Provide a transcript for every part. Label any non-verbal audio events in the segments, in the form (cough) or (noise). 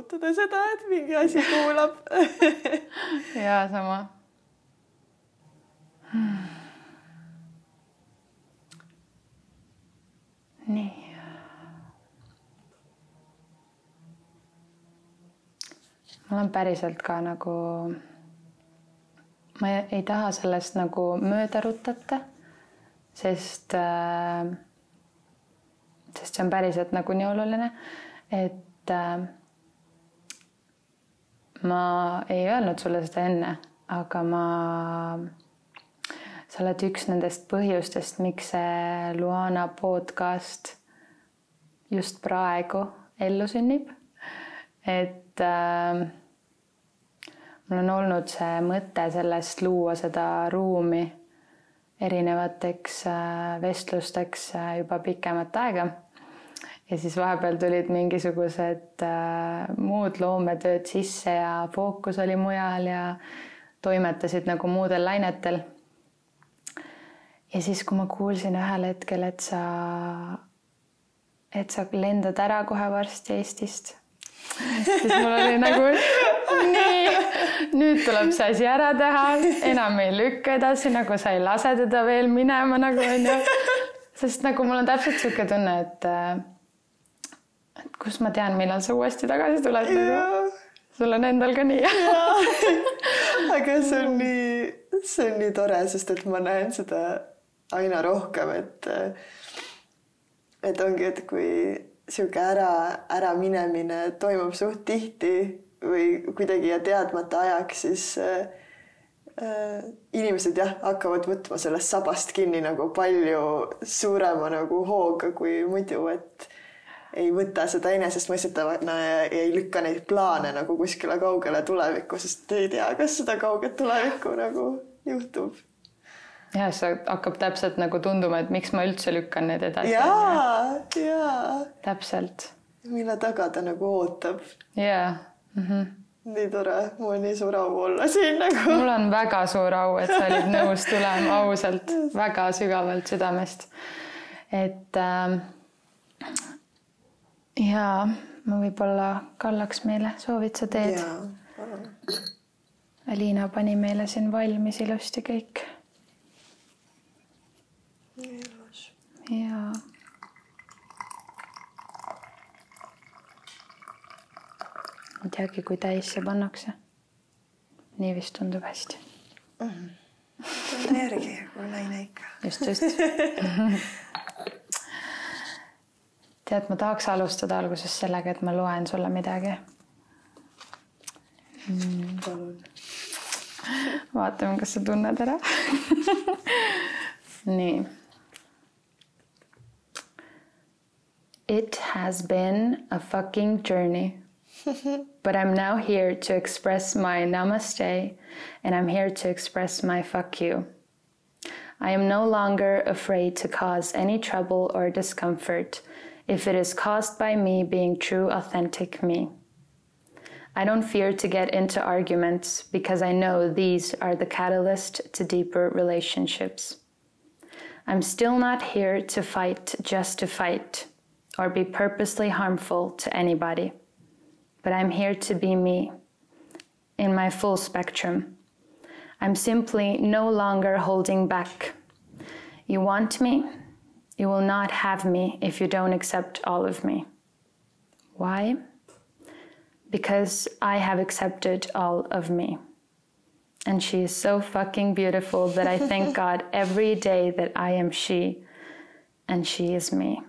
raputada seda, et mingi asi kuulab (laughs) ja sama hmm.. nii. ma olen päriselt ka nagu, ma ei, ei taha sellest nagu mööda rutata, sest äh, sest see on päriselt nagu nii oluline, et äh, ma ei öelnud sulle seda enne, aga ma, sa oled üks nendest põhjustest, miks see Luana podcast just praegu ellu sünnib. et äh, mul on olnud see mõte sellest luua seda ruumi erinevateks äh, vestlusteks äh, juba pikemat aega ja siis vahepeal tulid mingisugused äh, muud loometööd sisse ja fookus oli mujal ja toimetasid nagu muudel lainetel. ja siis, kui ma kuulsin ühel hetkel, et sa, et sa lendad ära kohe varsti Eestist, siis mul oli nagu nii, nüüd tuleb see asi ära teha, enam ei lükka edasi, nagu sa ei lase teda veel minema nagu onju. sest nagu mul on täpselt sihuke tunne, et äh, et kus ma tean, millal sa uuesti tagasi tuled nagu. sul on endal ka nii. (laughs) Aga see on nii, see on nii tore, sest et ma näen seda aina rohkem, et et ongi, et kui sihuke ära, äraminemine toimub suht tihti või kuidagi ja teadmata ajaks, siis äh, inimesed jah, hakkavad võtma sellest sabast kinni nagu palju suurema nagu hooga kui muidu, et ei võta seda enesestmõistetavana ja ei lükka neid plaane nagu kuskile kaugele tulevikku, sest ei tea, kas seda kauget tulevikku nagu juhtub. ja see hakkab täpselt nagu tunduma, et miks ma üldse lükkan need edasi. ja, ja. täpselt. mille taga ta nagu ootab. jaa mm. -hmm nii tore, mul on nii suur au olla siin nagu. mul on väga suur au, et sa olid nõus tulema ausalt, väga sügavalt südamest. et äh, ja ma võib-olla kallaks meile, soovid sa teed? Aliina pani meile siin valmis ilusti kõik. ilus. jaa. ei teagi, kui täis see pannakse. nii vist tundub hästi mm. -hmm. tunne järgi, kui naine ikka. just, just (laughs) tead, ma tahaks alustada alguses sellega, et ma loen sulle midagi mm.. palun. vaatame, kas sa tunned ära (laughs) nii. It has been a fucking journey. (laughs) but I'm now here to express my namaste and I'm here to express my fuck you. I am no longer afraid to cause any trouble or discomfort if it is caused by me being true, authentic me. I don't fear to get into arguments because I know these are the catalyst to deeper relationships. I'm still not here to fight just to fight or be purposely harmful to anybody, but I'm here to be me in my full spectrum. I'm simply no longer holding back. You want me? You will not have me if you don't accept all of me. Why? Because I have accepted all of me. And she is so fucking beautiful that I thank (laughs) God every day that I am she and she is me.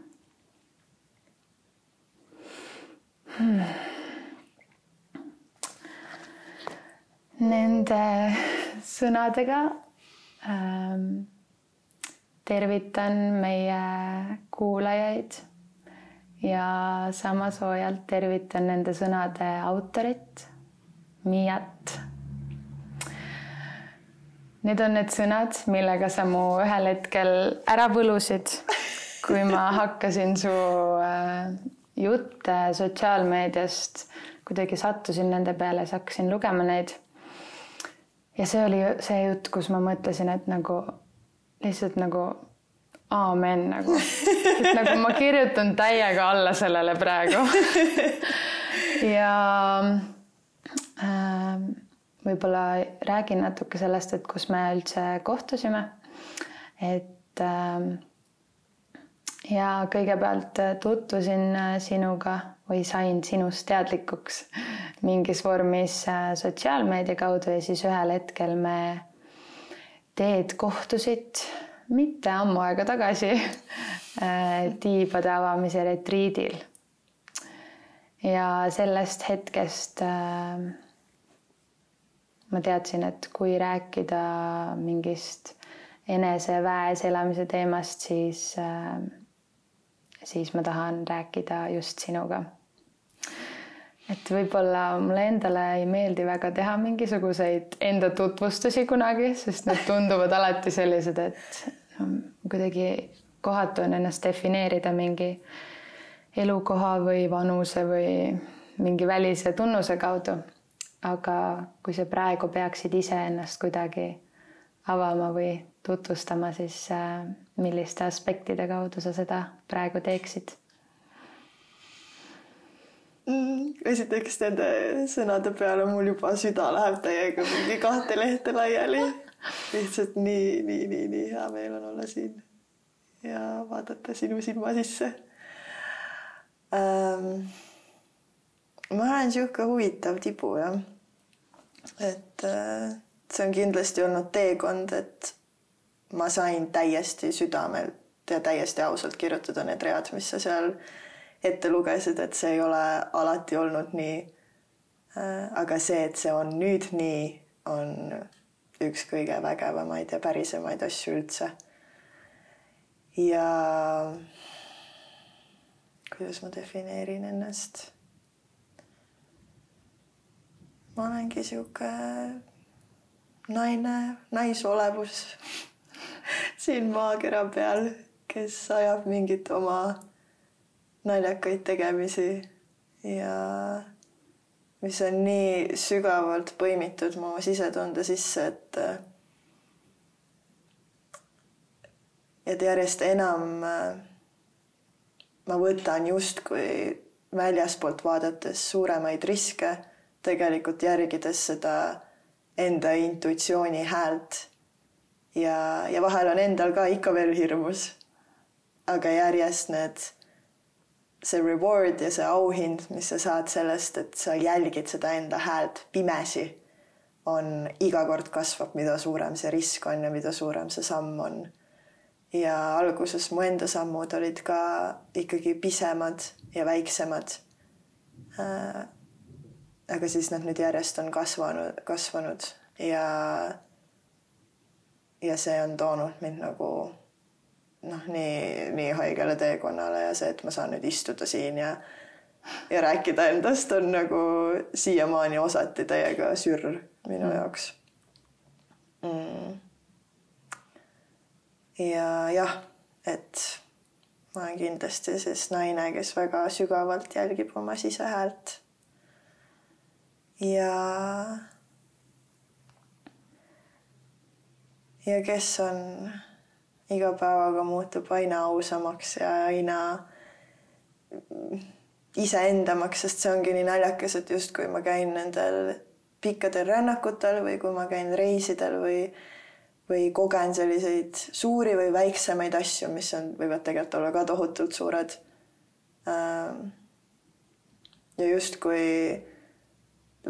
Hmm. (sighs) Nende sõnadega ähm, tervitan meie kuulajaid ja sama soojalt tervitan nende sõnade autorit, Miiat. Need on need sõnad, millega sa mu ühel hetkel ära võlusid, kui ma hakkasin su äh, jutte sotsiaalmeediast, kuidagi sattusin nende peale, siis hakkasin lugema neid. ja see oli see jutt, kus ma mõtlesin, et nagu lihtsalt nagu aamen nagu, et nagu ma kirjutan täiega alla sellele praegu (laughs) ja äh, võib-olla räägin natuke sellest, et kus me üldse kohtusime. et äh, ja kõigepealt tutvusin sinuga või sain sinust teadlikuks mingis vormis äh, sotsiaalmeedia kaudu ja siis ühel hetkel me teed kohtusid mitte ammu aega tagasi (laughs) äh, tiibade avamise retriidil. ja sellest hetkest äh, ma teadsin, et kui rääkida mingist eneseväes elamise teemast, siis, siis ma tahan rääkida just sinuga et võib-olla mulle endale ei meeldi väga teha mingisuguseid enda tutvustusi kunagi, sest need tunduvad alati sellised, et no, kuidagi kohatu on ennast defineerida mingi elukoha või vanuse või mingi välise tunnuse kaudu. aga kui sa praegu peaksid iseennast kuidagi avama või tutvustama, siis äh, milliste aspektide kaudu sa seda praegu teeksid? Mm,. esiteks nende sõnade peale mul juba süda läheb täiega mingi kahte lehte laiali. lihtsalt nii, nii, nii, nii hea meel on olla siin ja vaadata sinu silma sisse ähm,. ma olen sihuke huvitav tibu jah. et äh, see on kindlasti olnud teekond, et ma sain täiesti südamelt ja täiesti ausalt kirjutada need read, mis sa seal äh, ette lugesid, et see ei ole alati olnud nii. Äh, aga see, et see on nüüd nii, on üks kõige vägevamaid ja pärisemaid asju üldse. ja kuidas ma defineerin ennast? ma olengi sihuke naine, naisolevus (laughs) siin maakera peal, kes ajab mingit oma naljakaid tegemisi ja mis on nii sügavalt põimitud mu sisetunde sisse, et et järjest enam ma võtan justkui väljaspoolt vaadates suuremaid riske, tegelikult järgides seda enda intuitsiooni häält. ja, ja vahel on endal ka ikka veel hirmus. aga järjest need see reward ja see auhind, mis sa saad sellest, et sa jälgid seda enda häält pimesi, on iga kord kasvab, mida suurem see risk on ja mida suurem see samm on. ja alguses mu enda sammud olid ka ikkagi pisemad ja väiksemad äh,. aga siis nad nüüd järjest on kasvanud, kasvanud ja ja see on toonud mind nagu noh, nii, nii haigele teekonnale ja see, et ma saan nüüd istuda siin ja ja rääkida endast on nagu siiamaani osati täiega sürr minu mm. jaoks mm.. ja jah, et ma olen kindlasti siis naine, kes väga sügavalt jälgib oma sisehäält. ja ja kes on iga päevaga muutub aina ausamaks ja aina iseendamaks, sest see ongi nii naljakas, et justkui ma käin nendel pikkadel rännakutel või kui ma käin reisidel või või kogen selliseid suuri või väiksemaid asju, mis on, võivad tegelikult olla ka tohutult suured. Ähm, ja justkui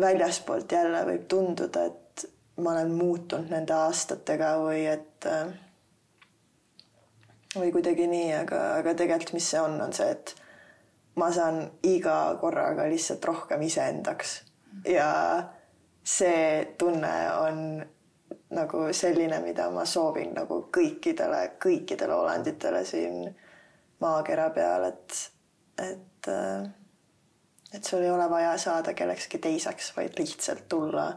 väljaspoolt jälle võib tunduda, et ma olen muutunud nende aastatega või et äh, või kuidagi nii, aga, aga tegelikult, mis see on, on see, et ma saan iga korraga lihtsalt rohkem iseendaks. Ja see tunne on nagu selline, mida ma soovin nagu kõikidele, kõikidele olenditele siin maakera peal, et, et, et sul ei ole vaja saada kellekski teiseks, vaid lihtsalt tulla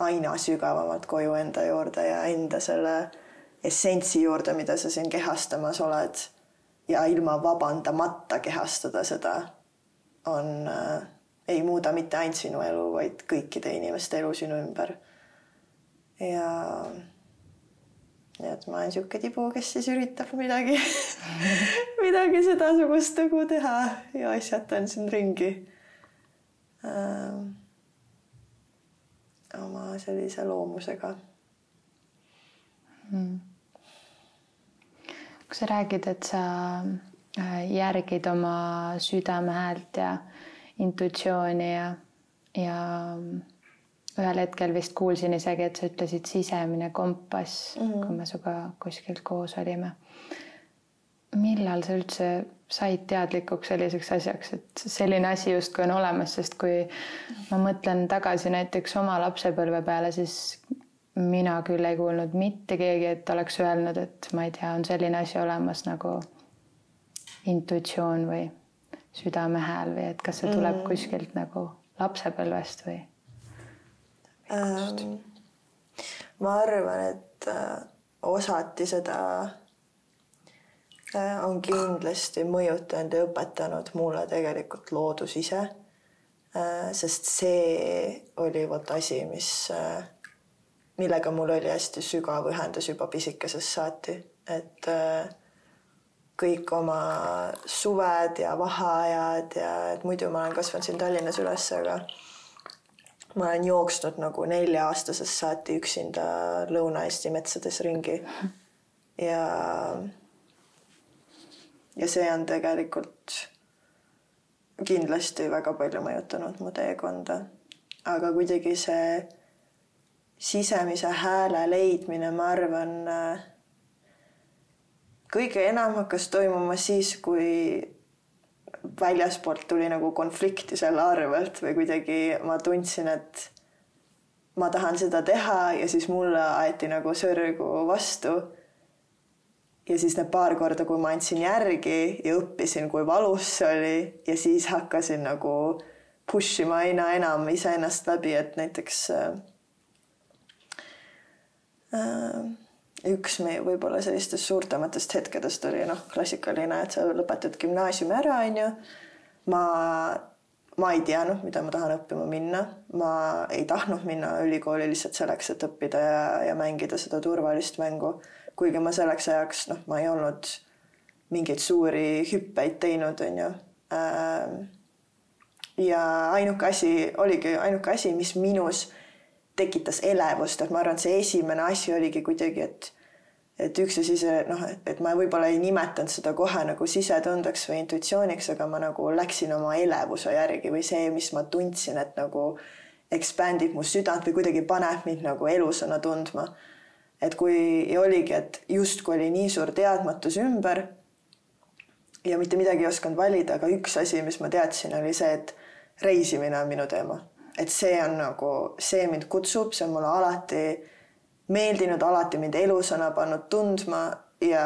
aina sügavamalt koju enda juurde ja enda selle essentsi juurde, mida sa siin kehastamas oled ja ilma vabandamata kehastada seda on äh,, ei muuda mitte ainult sinu elu, vaid kõikide inimeste elu sinu ümber. ja nii et ma olen niisugune tibu, kes siis üritab midagi (laughs) midagi sedasugust nagu teha ja asjatan siin ringi. äh, oma sellise loomusega mm.. Kui sa räägid, et sa äh, järgid oma südame häält ja intuitsiooni ja, ja ühel hetkel vist kuulsin isegi, et sa ütlesid sisemine kompass mm, -hmm. kui me sinuga kuskil koos olime. millal sa üldse said teadlikuks selliseks asjaks, et selline asi justkui on olemas, sest kui ma mõtlen tagasi näiteks oma lapsepõlve peale, siis mina küll ei kuulnud mitte keegi, et oleks öelnud, et ma ei tea, on selline asi olemas nagu intuitsioon või südame hääl või et kas see tuleb mm. kuskilt nagu lapsepõlvest või ähm,? ma arvan, et äh, osati seda äh, on kindlasti mõjutanud ja õpetanud mulle tegelikult loodus ise äh,. sest see oli vot asi, mis äh,, millega mul oli hästi sügav ühendus juba pisikesest saati, et äh, kõik oma suved ja vaheajad ja et muidu ma olen kasvanud siin Tallinnas üles, aga ma olen jooksnud nagu nelja-aastasest saati üksinda Lõuna-Eesti metsades ringi. ja, ja see on tegelikult kindlasti väga palju mõjutanud mu teekonda. aga kuidagi see sisemise hääle leidmine, ma arvan, kõige enam hakkas toimuma siis, kui väljaspoolt tuli nagu konflikti selle arvelt või kuidagi ma tundsin, et ma tahan seda teha ja siis mulle aeti nagu sõrgu vastu. ja siis need paar korda, kui ma andsin järgi ja õppisin, kui valus see oli ja siis hakkasin nagu push ima aina enam iseennast läbi, et näiteks äh, äh, üks meie võib-olla sellistest suurtematest hetkedest oli noh, klassikaline, et sa lõpetad gümnaasiumi ära, onju. ma, ma ei teadnud, mida ma tahan õppima minna, ma ei tahtnud minna ülikooli lihtsalt selleks, et õppida ja, ja mängida seda turvalist mängu. kuigi ma selleks ajaks noh, ma ei olnud mingeid suuri hüppeid teinud, onju. Ähm, ja ainuke asi oligi ainuke asi, mis minus tekitas elevust, et ma arvan, et see esimene asi oligi kuidagi, et et üks asi see noh, et ma võib-olla ei nimetanud seda kohe nagu sisetundeks või intuitsiooniks, aga ma nagu läksin oma elevuse järgi või see, mis ma tundsin, et nagu ekspandib mu südant või kuidagi paneb mind nagu elusana tundma. et kui ja oligi, et justkui oli nii suur teadmatus ümber ja mitte midagi ei osanud valida, aga üks asi, mis ma teadsin, oli see, et reisimine on minu teema et see on nagu, see mind kutsub, see on mulle alati meeldinud, alati mind elusana pannud tundma ja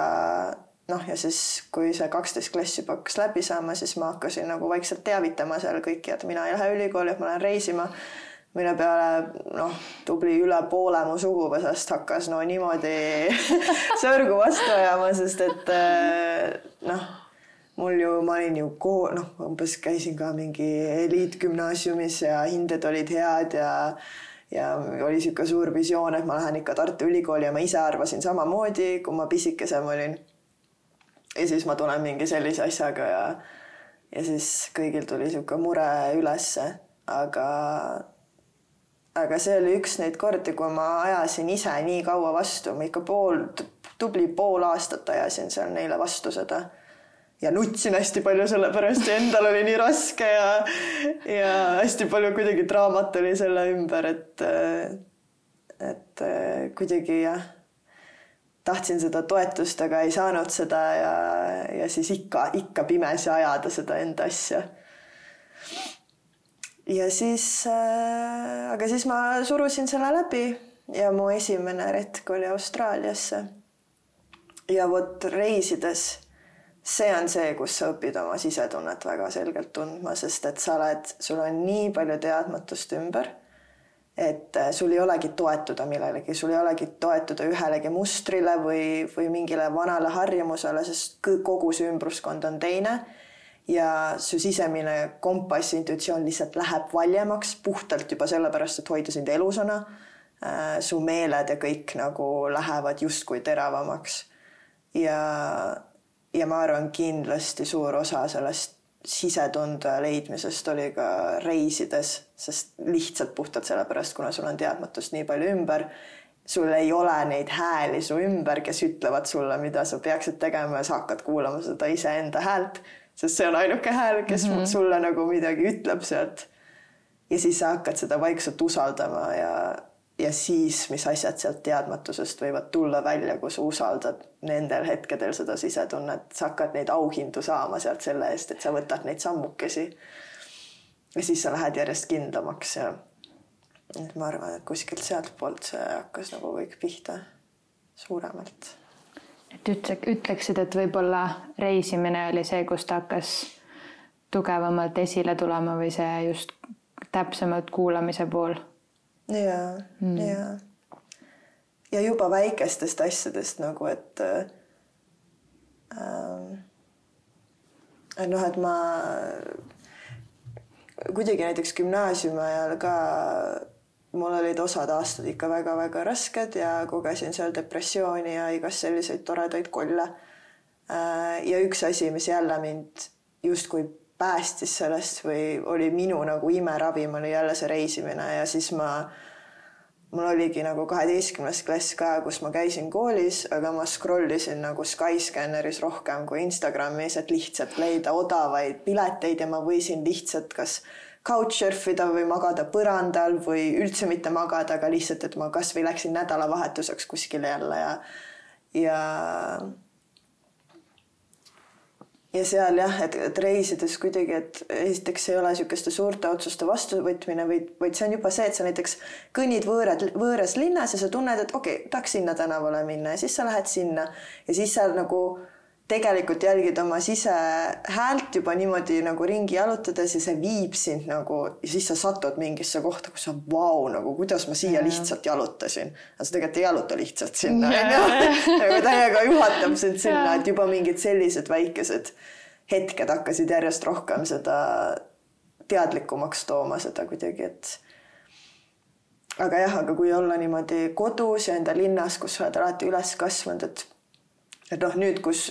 noh, ja siis, kui see kaksteist klass juba hakkas läbi saama, siis ma hakkasin nagu vaikselt teavitama seal kõiki, et mina ei lähe ülikooli, et ma lähen reisima. mille peale noh, tubli üle poole mu suguvõsast hakkas no niimoodi (laughs) sõrgu vastu ajama, sest et noh mul ju, ma olin ju kool, noh, umbes käisin ka mingi eliitgümnaasiumis ja hinded olid head ja ja oli niisugune suur visioon, et ma lähen ikka Tartu Ülikooli ja ma ise arvasin samamoodi, kui ma pisikesem olin. ja siis ma tulen mingi sellise asjaga ja ja siis kõigil tuli niisugune mure ülesse, aga aga see oli üks neid kordi, kui ma ajasin ise nii kaua vastu, ma ikka pool, tubli pool aastat ajasin seal neile vastu seda ja nutsin hästi palju selle pärast ja endal oli nii raske ja, ja hästi palju kuidagi draamat oli selle ümber, et, et kuidagi jah, tahtsin seda toetust, aga ei saanud seda ja, ja siis ikka, ikka pimesi ajada seda enda asja. ja siis äh,, aga siis ma surusin selle läbi ja mu esimene retk oli Austraaliasse. ja vot reisides see on see, kus sa õpid oma sisetunnet väga selgelt tundma, sest et sa oled, sul on nii palju teadmatust ümber, et äh, sul ei olegi toetuda millelegi, sul ei olegi toetuda ühelegi mustrile või, või mingile vanale harjumusele, sest kogu see ümbruskond on teine ja su sisemine kompass, intuitsioon lihtsalt läheb valjemaks puhtalt juba sellepärast, et hoida sind elusana. Äh, su meeled ja kõik nagu lähevad justkui teravamaks ja ja ma arvan, kindlasti suur osa sellest sisetunde leidmisest oli ka reisides, sest lihtsalt puhtalt sellepärast, kuna sul on teadmatust nii palju ümber, sul ei ole neid hääli su ümber, kes ütlevad sulle, mida sa peaksid tegema ja sa hakkad kuulama seda iseenda häält, sest see on ainuke hääl, kes mm -hmm. sulle nagu midagi ütleb sealt. ja siis sa hakkad seda vaikselt usaldama ja ja siis, mis asjad sealt teadmatusest võivad tulla välja, kui sa usaldad nendel hetkedel seda sisetunnet, sa hakkad neid auhindu saama sealt selle eest, et sa võtad neid sammukesi. ja siis sa lähed järjest kindlamaks ja et ma arvan, et kuskilt sealtpoolt see hakkas nagu kõik pihta suuremalt. et ütle, ütleksid, et võib-olla reisimine oli see, kus ta hakkas tugevamalt esile tulema või see just täpsemalt kuulamise pool ja mm., ja. ja juba väikestest asjadest nagu, et äh,. et noh, et ma kuidagi näiteks gümnaasiumi ajal ka mul olid osad aastad ikka väga-väga rasked ja kogesin seal depressiooni ja igast selliseid toredaid kolle. Äh, ja üks asi, mis jälle mind justkui päästis sellest või oli minu nagu imeravim, oli jälle see reisimine ja siis ma, mul oligi nagu kaheteistkümnes klass ka, kus ma käisin koolis, aga ma scroll isin nagu Skyscanneris rohkem kui Instagramis, et lihtsalt leida odavaid pileteid ja ma võisin lihtsalt kas couchsurf ida või magada põrandal või üldse mitte magada, aga lihtsalt, et ma kasvõi läksin nädalavahetuseks kuskile jälle ja ja ja seal jah, et, et reisides kuidagi, et esiteks ei ole niisuguste suurte otsuste vastuvõtmine, vaid, vaid see on juba see, et sa näiteks kõnnid võõrad, võõras linnas ja sa tunned, et okei okay,, tahaks sinna tänavale minna ja siis sa lähed sinna. Ja siis sa nagu tegelikult jälgid oma sisehäält juba niimoodi nagu ringi jalutades ja see viib sind nagu ja siis sa satud mingisse kohta, kus sa vau, nagu kuidas ma siia lihtsalt jalutasin. aga sa tegelikult ei jaluta lihtsalt sinna onju. nagu täiega juhatab sind sinna, et juba mingid sellised väikesed hetked hakkasid järjest rohkem seda teadlikumaks tooma seda kuidagi, et aga jah, aga kui olla niimoodi kodus ja enda linnas, kus sa oled alati üles kasvanud, et et noh, nüüd, kus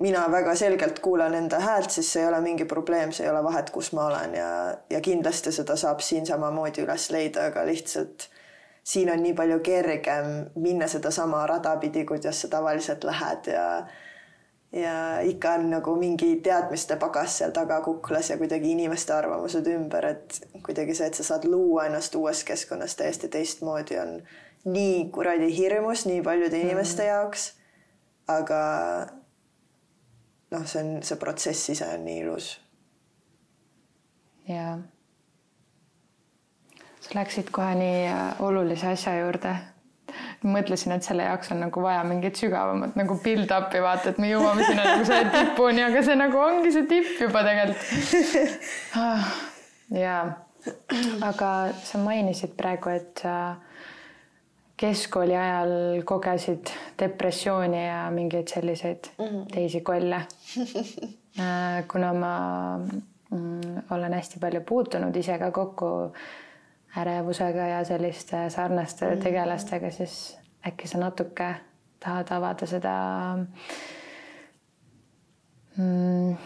mina väga selgelt kuulan enda häält, siis see ei ole mingi probleem, see ei ole vahet, kus ma olen. Ja, ja kindlasti seda saab siin samamoodi üles leida, aga lihtsalt siin on nii palju kergem minna sedasama rada pidi, kuidas sa tavaliselt lähed. Ja ja ikka on nagu mingi teadmiste pagas seal taga kuklas ja kuidagi inimeste arvamused ümber, et kuidagi see, et sa saad luua ennast uues keskkonnas täiesti teistmoodi, on nii kuradi hirmus nii paljude inimeste mm. jaoks aga noh, see on, see protsess ise on nii ilus. jaa. sa läksid kohe nii äh, olulise asja juurde. mõtlesin, et selle jaoks on nagu vaja mingit sügavamat nagu build-up'i vaata, et me jõuame sinna nagu selle (laughs) tipuni, aga see nagu ongi see tipp juba tegelikult. Ah, jaa, aga sa mainisid praegu, et äh, keskkooli ajal kogesid depressiooni ja mingeid selliseid mm -hmm. teisi kolle (laughs) äh, kuna ma mm, olen hästi palju puutunud ise ka kokku ärevusega ja selliste sarnaste mm -hmm. tegelastega, siis äkki sa natuke tahad avada seda mm,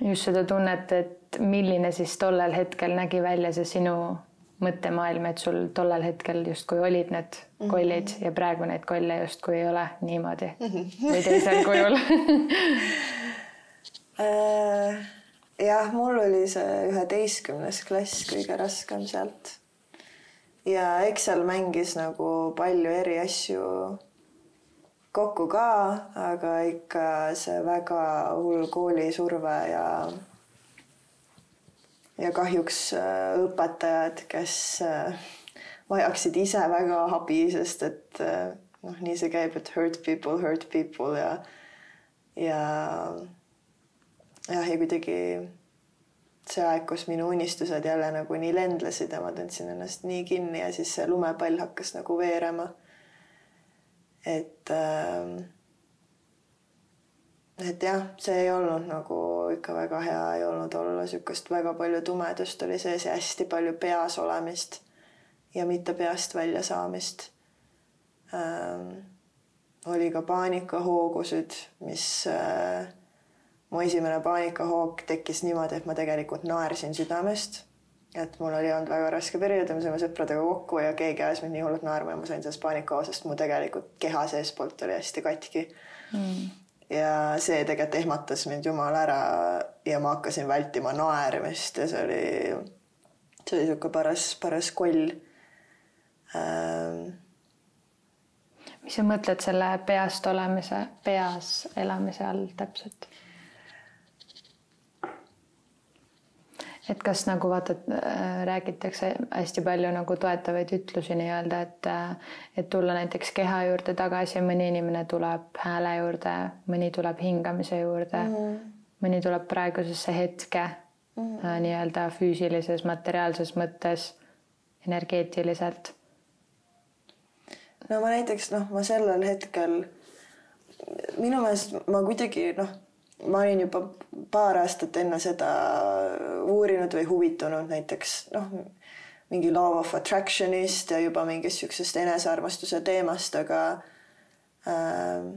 just seda tunnet, et milline siis tollel hetkel nägi välja see sinu mõttemaailm, et sul tollel hetkel justkui olid need kollid mm -hmm. ja praegu neid kolle justkui ei ole niimoodi mm -hmm. või teisel kujul (laughs) äh, jah, mul oli see üheteistkümnes klass kõige raskem sealt. ja eks seal mängis nagu palju eri asju kokku ka, aga ikka see väga hull koolisurve ja ja kahjuks äh, õpetajad, kes äh, vajaksid ise väga abi, sest et äh, noh, nii see käib, et hurt people, hurt people ja ja jah, ja kuidagi see aeg, kus minu unistused jälle nagu nii lendlesid ja ma tundsin ennast nii kinni ja siis see lumepall hakkas nagu veerema. et äh, et jah, see ei olnud nagu ikka väga hea ei olnud olla, niisugust väga palju tumedust oli sees ja hästi palju peas olemist ja mitte peast välja saamist ähm,. oli ka paanikahoogusid, mis äh, mu esimene paanikahoog tekkis niimoodi, et ma tegelikult naersin südamest. et mul oli olnud väga raske periood ja me saime sõpradega kokku ja keegi ajas mind nii hullult naerma ja ma sain sellest paanikahoosest, mu tegelikult keha seestpoolt oli hästi katki mm. Ja see tegelikult ehmatas mind jumala ära ja ma hakkasin vältima naermist ja see oli, see oli niisugune paras, paras koll ähm, mis sa mõtled selle peast olemise, peas elamise all täpselt? Et kas nagu vaata, äh, räägitakse hästi palju nagu toetavaid ütlusi nii-öelda, et äh, et tulla näiteks keha juurde tagasi, mõni inimene tuleb hääle juurde, mõni tuleb hingamise juurde mm, -hmm. mõni tuleb praegusesse hetke mm -hmm. nii-öelda füüsilises, materiaalses mõttes, energeetiliselt. no ma näiteks noh, ma sellel hetkel minu meelest ma kuidagi noh ma olin juba paar aastat enne seda uurinud või huvitunud näiteks noh, mingi law of attraction'ist ja juba mingist siuksest enesearmastuse teemast, aga äh,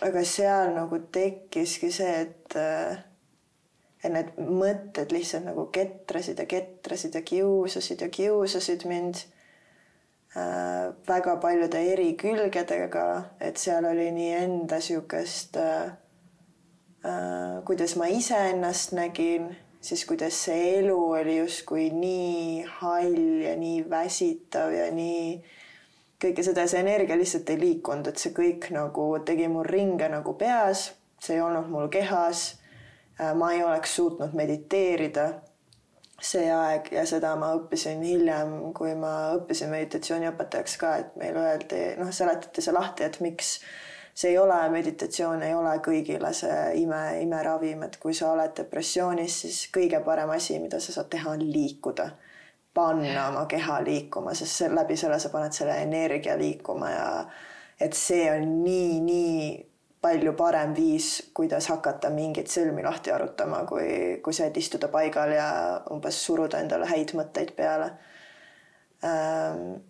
aga seal nagu tekkiski see, et äh, et need mõtted lihtsalt nagu ketrasid ja ketrasid ja kiusasid ja kiusasid mind väga paljude eri külgedega, et seal oli nii enda siukest äh, Äh, kuidas ma iseennast nägin, siis kuidas see elu oli justkui nii hall ja nii väsitav ja nii kõike seda, see energia lihtsalt ei liikunud, et see kõik nagu tegi mul ringe nagu peas, see ei olnud mul kehas. Äh, ma ei oleks suutnud mediteerida see aeg ja seda ma õppisin hiljem, kui ma õppisin meditatsiooniõpetajaks ka, et meile öeldi, noh, seletati see lahti, et miks see ei ole meditatsioon, ei ole kõigile see ime, imeravim, et kui sa oled depressioonis, siis kõige parem asi, mida sa saad teha, on liikuda. panna oma keha liikuma, sest läbi selle sa paned selle energia liikuma ja et see on nii, nii palju parem viis, kuidas hakata mingeid sõlmi lahti arutama, kui, kui see, et istuda paigal ja umbes suruda endale häid mõtteid peale. Ähm,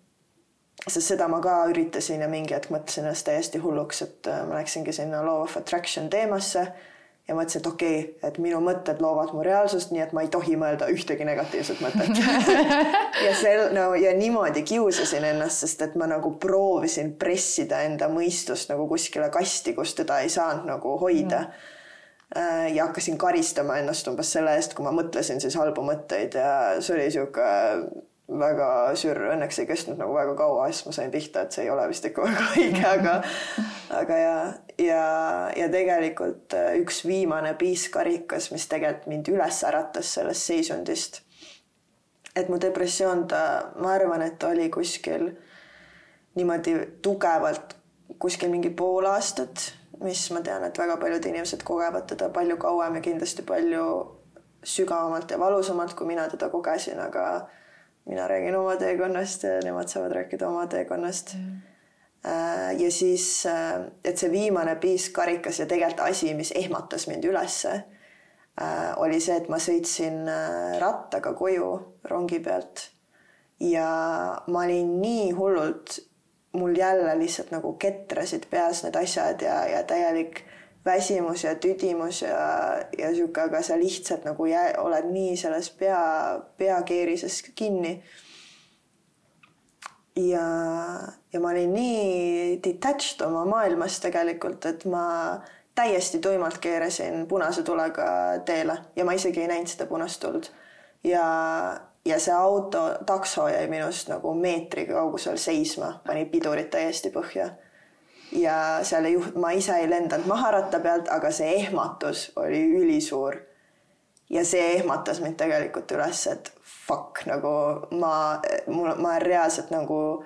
sest seda ma ka üritasin ja mingi hetk mõtlesin ennast täiesti hulluks, et äh, ma läksingi sinna law of attraction teemasse ja mõtlesin, et okei okay,, et minu mõtted loovad mu reaalsust, nii et ma ei tohi mõelda ühtegi negatiivset mõtet. (laughs) Ja sel-, no ja niimoodi kiusasin ennast, sest et ma nagu proovisin pressida enda mõistust nagu kuskile kasti, kus teda ei saanud nagu hoida. Mm. Ja hakkasin karistama ennast umbes selle eest, kui ma mõtlesin siis halbu mõtteid ja see oli sihuke väga sür, õnneks ei kestnud nagu väga kaua, siis ma sain pihta, et see ei ole vist ikka väga (laughs) õige, aga aga ja, ja, ja tegelikult äh, üks viimane piiskarikas, mis tegelikult mind üles äratas sellest seisundist. et mu depressioon, ta, ma arvan, et oli kuskil niimoodi tugevalt kuskil mingi pool aastat, mis ma tean, et väga paljud inimesed kogevad teda palju kauem ja kindlasti palju sügavamalt ja valusamalt, kui mina teda kogesin, aga mina räägin oma teekonnast ja nemad saavad rääkida oma teekonnast mm. ja siis, äh, et see viimane piiskarikas ja tegelikult asi, mis ehmatas mind ülesse, äh, oli see, et ma sõitsin rattaga koju rongi pealt ja ma olin nii hullult, mul jälle lihtsalt nagu ketrasid peas need asjad ja, ja täielik väsimus ja tüdimus ja, ja sihuke, aga sa lihtsalt nagu jää, oled nii selles pea, peakeerises kinni. ja, ja ma olin nii detached oma maailmast tegelikult, et ma täiesti tuimalt keerasin punase tulega teele ja ma isegi ei näinud seda punast tuld. ja, ja see auto, takso jäi minust nagu meetri kaugusel seisma, pani pidurid täiesti põhja ja seal ei juht-, ma ise ei lendanud maha ratta pealt, aga see ehmatus oli ülisuur. ja see ehmatas mind tegelikult üles, et fuck nagu ma, mul, ma reaalselt nagu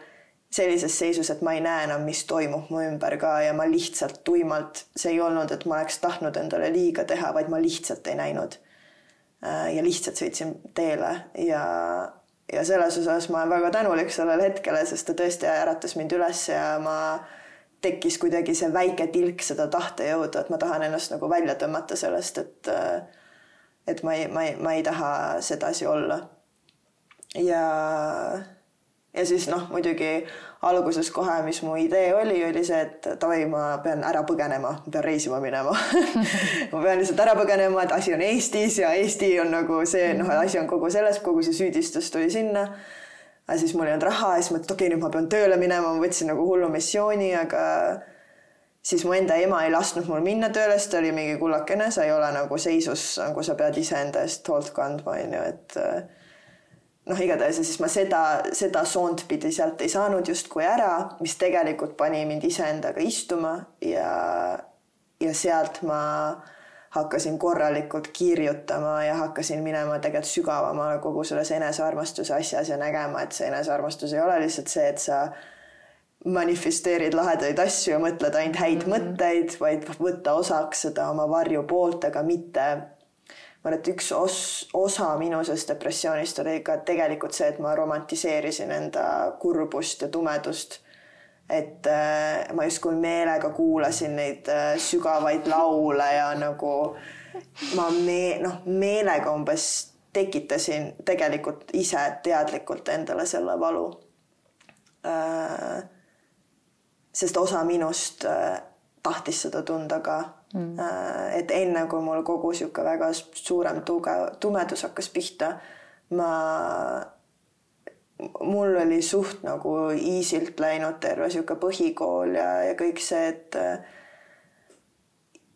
sellises seisus, et ma ei näe enam, mis toimub mu ümber ka ja ma lihtsalt tuimalt, see ei olnud, et ma oleks tahtnud endale liiga teha, vaid ma lihtsalt ei näinud. Äh, ja lihtsalt sõitsin teele ja, ja selles osas ma olen väga tänulik sellele hetkele, sest ta tõesti äratas mind üles ja ma tekkis kuidagi see väike tilk seda tahtejõudu, et ma tahan ennast nagu välja tõmmata sellest, et et ma ei, ma ei, ma ei taha sedasi olla. ja, ja siis noh, muidugi alguses kohe, mis mu idee oli, oli see, et davai, ma pean ära põgenema, ma pean reisima minema (laughs) ma pean lihtsalt ära põgenema, et asi on Eestis ja Eesti on nagu see, noh, asi on kogu selles, kogu see süüdistus tuli sinna. Aga siis mul ei olnud raha ja siis mõtlesin, et okei okay,, nüüd ma pean tööle minema, ma võtsin nagu hullu missiooni, aga siis mu enda ema ei lasknud mul minna tööle, sest ta oli mingi kullakene, sa ei ole nagu seisus, nagu sa pead iseenda eest hoolt kandma, on ju, et noh, igatahes ja siis ma seda, seda soont pidi sealt ei saanud justkui ära, mis tegelikult pani mind iseendaga istuma ja, ja sealt ma hakkasin korralikult kirjutama ja hakkasin minema tegelikult sügavamale kogu selles enesearmastuse asjas ja nägema, et see enesearmastus ei ole lihtsalt see, et sa manifesteerid lahedaid asju ja mõtled ainult häid mm -hmm. mõtteid, vaid võtta osaks seda oma varjupoolt, aga mitte ma arvan, et üks os, osa minu sellest depressioonist oli ka tegelikult see, et ma romantiseerisin enda kurbust ja tumedust. Et äh, ma justkui meelega kuulasin neid äh, sügavaid laule ja nagu ma me-, noh, meelega umbes tekitasin tegelikult ise teadlikult endale selle valu äh,. sest osa minust tahtis seda tunda ka mm.. Et enne kui mul kogu sihuke väga suurem tugev tumedus hakkas pihta, ma, mul oli suht nagu easy'lt läinud terve sihuke põhikool ja, ja kõik see, et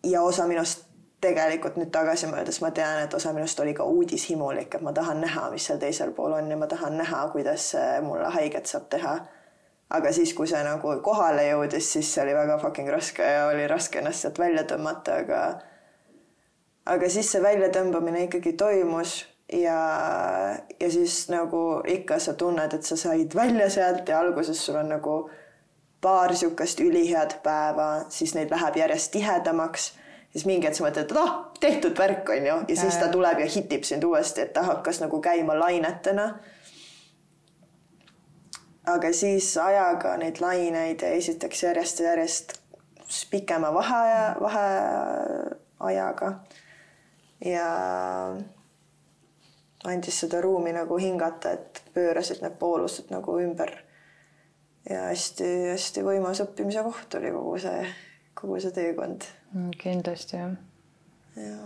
ja osa minust tegelikult nüüd tagasi mõeldes ma tean, et osa minust oli ka uudishimulik, et ma tahan näha, mis seal teisel pool on ja ma tahan näha, kuidas mulle haiget saab teha. Aga siis, kui see nagu kohale jõudis, siis see oli väga fucking raske ja oli raske ennast sealt välja tõmmata, aga aga siis see väljatõmbamine ikkagi toimus ja, ja siis nagu ikka sa tunned, et sa said välja sealt ja alguses sul on nagu paar niisugust ülihead päeva, siis neid läheb järjest tihedamaks, siis mingi hetk sa mõtled, et ah, tehtud värk on ju, ja siis ta tuleb ja hitib sind uuesti, et ta hakkas nagu käima lainetena. Aga siis ajaga neid laineid esiteks järjest ja järjest pikema vaheaja, vaheajaga. Ja andis seda ruumi nagu hingata, et pöörasid need poolused nagu ümber. ja hästi-hästi võimas õppimise koht oli kogu see, kogu see teekond. Mm, kindlasti jah. ja.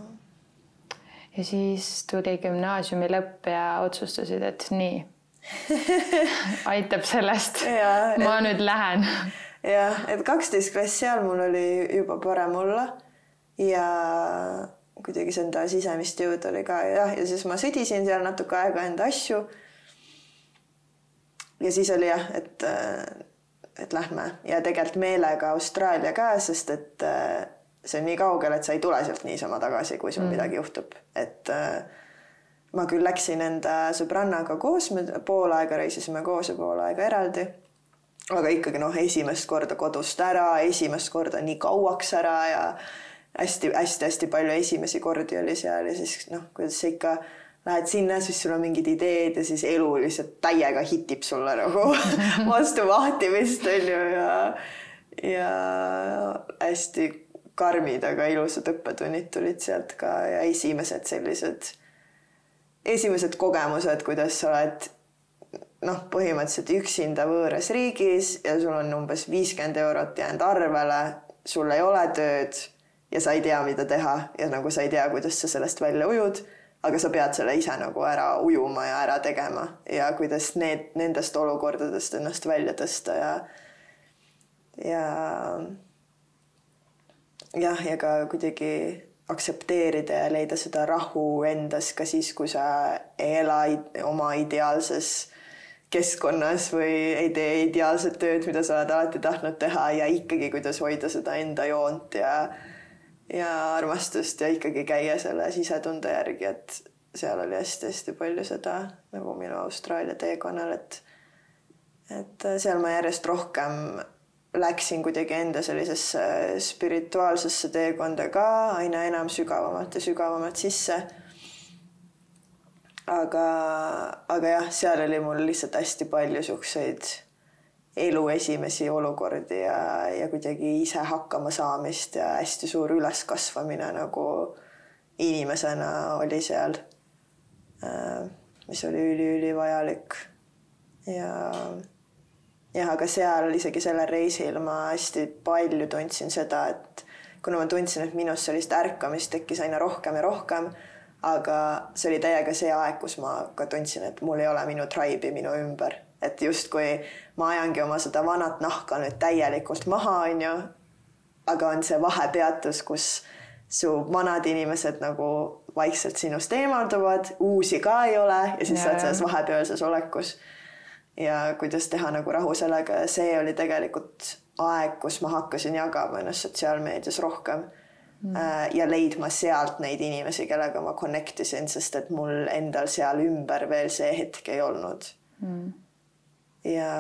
ja siis tuli gümnaasiumi lõpp ja otsustasid, et nii (laughs) aitab sellest. ma et, nüüd lähen. jah, et kaksteist klass seal mul oli juba parem olla ja kuidagi see enda sisemist jõudu oli ka jah, ja siis ma sõdisin seal natuke aega enda asju. ja siis oli jah, et, et lähme ja tegelikult meelega Austraalia ka, sest et see on nii kaugel, et sa ei tule sealt niisama tagasi, kui sul mm. midagi juhtub, et äh, ma küll läksin enda sõbrannaga koos, me pool aega reisisime koos ja pool aega eraldi. aga ikkagi noh, esimest korda kodust ära, esimest korda nii kauaks ära ja hästi-hästi-hästi palju esimesi kordi oli seal ja siis noh, kuidas sa ikka lähed sinna, siis sul on mingid ideed ja siis elu lihtsalt täiega hitib sulle nagu (laughs) vastu vahtimist on ju ja ja hästi karmid, aga ilusad õppetunnid tulid sealt ka ja esimesed sellised esimesed kogemused, kuidas sa oled noh, põhimõtteliselt üksinda võõras riigis ja sul on umbes viiskümmend eurot jäänud arvele, sul ei ole tööd ja sa ei tea, mida teha. Ja nagu sa ei tea, kuidas sa sellest välja ujud, aga sa pead selle ise nagu ära ujuma ja ära tegema. Ja kuidas need, nendest olukordadest ennast välja tõsta ja ja jah, ja ka kuidagi aktsepteerida ja leida seda rahu endas ka siis, kui sa ei ela oma ideaalses keskkonnas või ei tee ideaalset tööd, mida sa oled alati tahtnud teha ja ikkagi, kuidas hoida seda enda joont ja ja armastust ja ikkagi käia selle sisetunde järgi, et seal oli hästi-hästi palju seda nagu minu Austraalia teekonnal, et et seal ma järjest rohkem läksin kuidagi enda sellisesse spirituaalsesse teekonda ka aina enam sügavamalt ja sügavamalt sisse. aga, aga jah, seal oli mul lihtsalt hästi palju siukseid elu esimesi olukordi ja, ja kuidagi ise hakkama saamist ja hästi suur üleskasvamine nagu inimesena oli seal. Äh, mis oli üliülivajalik ja jah, aga seal isegi sellel reisil ma hästi palju tundsin seda, et kuna ma tundsin, et minus sellist ärkamist tekkis aina rohkem ja rohkem, aga see oli täiega see aeg, kus ma ka tundsin, et mul ei ole minu tribe'i minu ümber, et justkui ma ajangi oma seda vanat nahka nüüd täielikult maha, onju. aga on see vahepeatus, kus su vanad inimesed nagu vaikselt sinust eemalduvad, uusi ka ei ole ja siis ja, sa oled selles vahepealses olekus ja kuidas teha nagu rahu sellega ja see oli tegelikult aeg, kus ma hakkasin jagama ennast sotsiaalmeedias rohkem mm. Äh, ja leidma sealt neid inimesi, kellega ma connect isin, sest et mul endal seal ümber veel see hetk ei olnud mm. Ja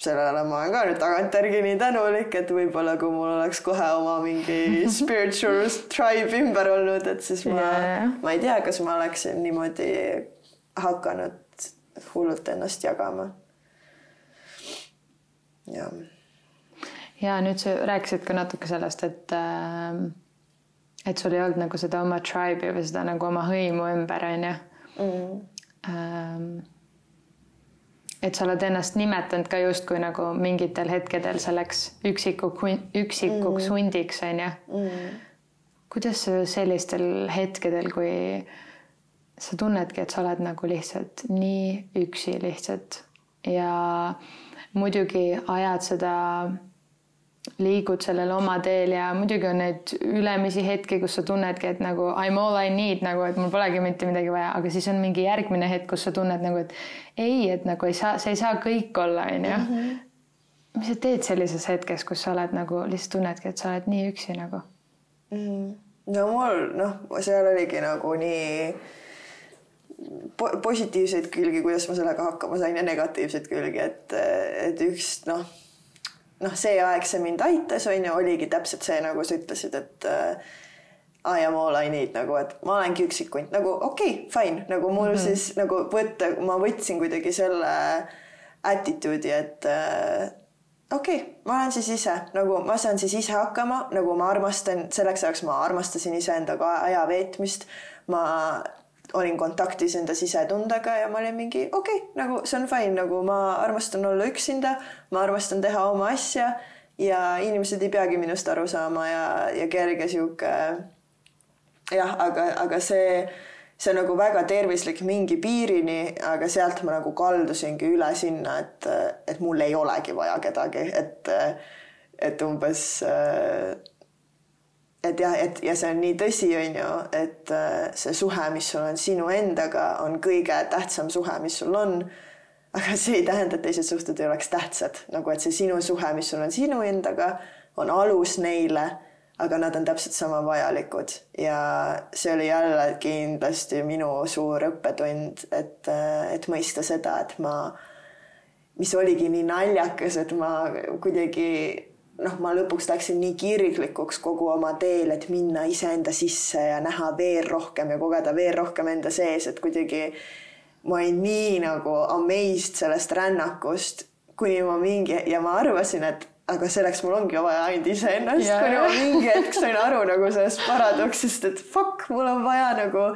sellele ma olen ka nüüd tagantjärgi nii tänulik, et võib-olla kui mul oleks kohe oma mingi (laughs) spiritual tribe ümber olnud, et siis ma yeah., ma ei tea, kas ma oleksin niimoodi hakanud hullult ennast jagama ja. ja nüüd sa rääkisid ka natuke sellest, et äh, et sul ei olnud nagu seda oma tribe'i või seda nagu oma hõimu ümber onju mm.. Ähm, et sa oled ennast nimetanud ka justkui nagu mingitel hetkedel selleks üksiku, üksikuks mm. hundiks onju mm.. kuidas sellistel hetkedel, kui sa tunnedki, et sa oled nagu lihtsalt nii üksi lihtsalt ja muidugi ajad seda, liigud sellel oma teel ja muidugi on neid ülemisi hetki, kus sa tunnedki, et nagu I m all I need nagu, et mul polegi mitte midagi vaja, aga siis on mingi järgmine hetk, kus sa tunned nagu, et ei, et nagu ei saa, sa ei saa kõik olla, onju. Mhm. mis sa teed sellises hetkes, kus sa oled nagu lihtsalt tunnedki, et sa oled nii üksi nagu mm? -hmm. no mul noh, seal oligi nagu nii positiivseid külgi, kuidas ma sellega hakkama sain ja negatiivseid külgi, et, et üks noh, noh, see aeg see mind aitas, on ju, oligi täpselt see, nagu sa ütlesid, et äh, I am all I need nagu, et ma olengi üksik hunt, nagu okei okay,, fine, nagu mul mm -hmm. siis nagu võtta, ma võtsin kuidagi selle attitude'i, et äh, okei okay,, ma olen siis ise nagu ma saan siis ise hakkama, nagu ma armastan, selleks ajaks ma armastasin iseendaga aja veetmist. ma olin kontaktis enda sisetundega ja ma olin mingi okei okay,, nagu see on fine, nagu ma armastan olla üksinda, ma armastan teha oma asja ja inimesed ei peagi minust aru saama ja, ja kerge sihuke jah, aga, aga see, see nagu väga tervislik mingi piirini, aga sealt ma nagu kaldusingi üle sinna, et, et mul ei olegi vaja kedagi, et, et umbes äh, et jah, et ja see on nii tõsi, on ju, et äh, see suhe, mis sul on sinu endaga, on kõige tähtsam suhe, mis sul on. aga see ei tähenda, et teised suhted ei oleks tähtsad, nagu et see sinu suhe, mis sul on sinu endaga, on alus neile, aga nad on täpselt sama vajalikud ja see oli jälle kindlasti minu suur õppetund, et, äh, et mõista seda, et ma, mis oligi nii naljakas, et ma kuidagi noh, ma lõpuks läksin nii kirglikuks kogu oma teel, et minna iseenda sisse ja näha veel rohkem ja kogeda veel rohkem enda sees, et kuidagi ma olin nii nagu amazed sellest rännakust, kuni ma mingi ja ma arvasin, et aga selleks mul ongi vaja ainult iseennast yeah., kuni ma mingi hetk sain aru nagu sellest paradoksist, et fuck, mul on vaja nagu,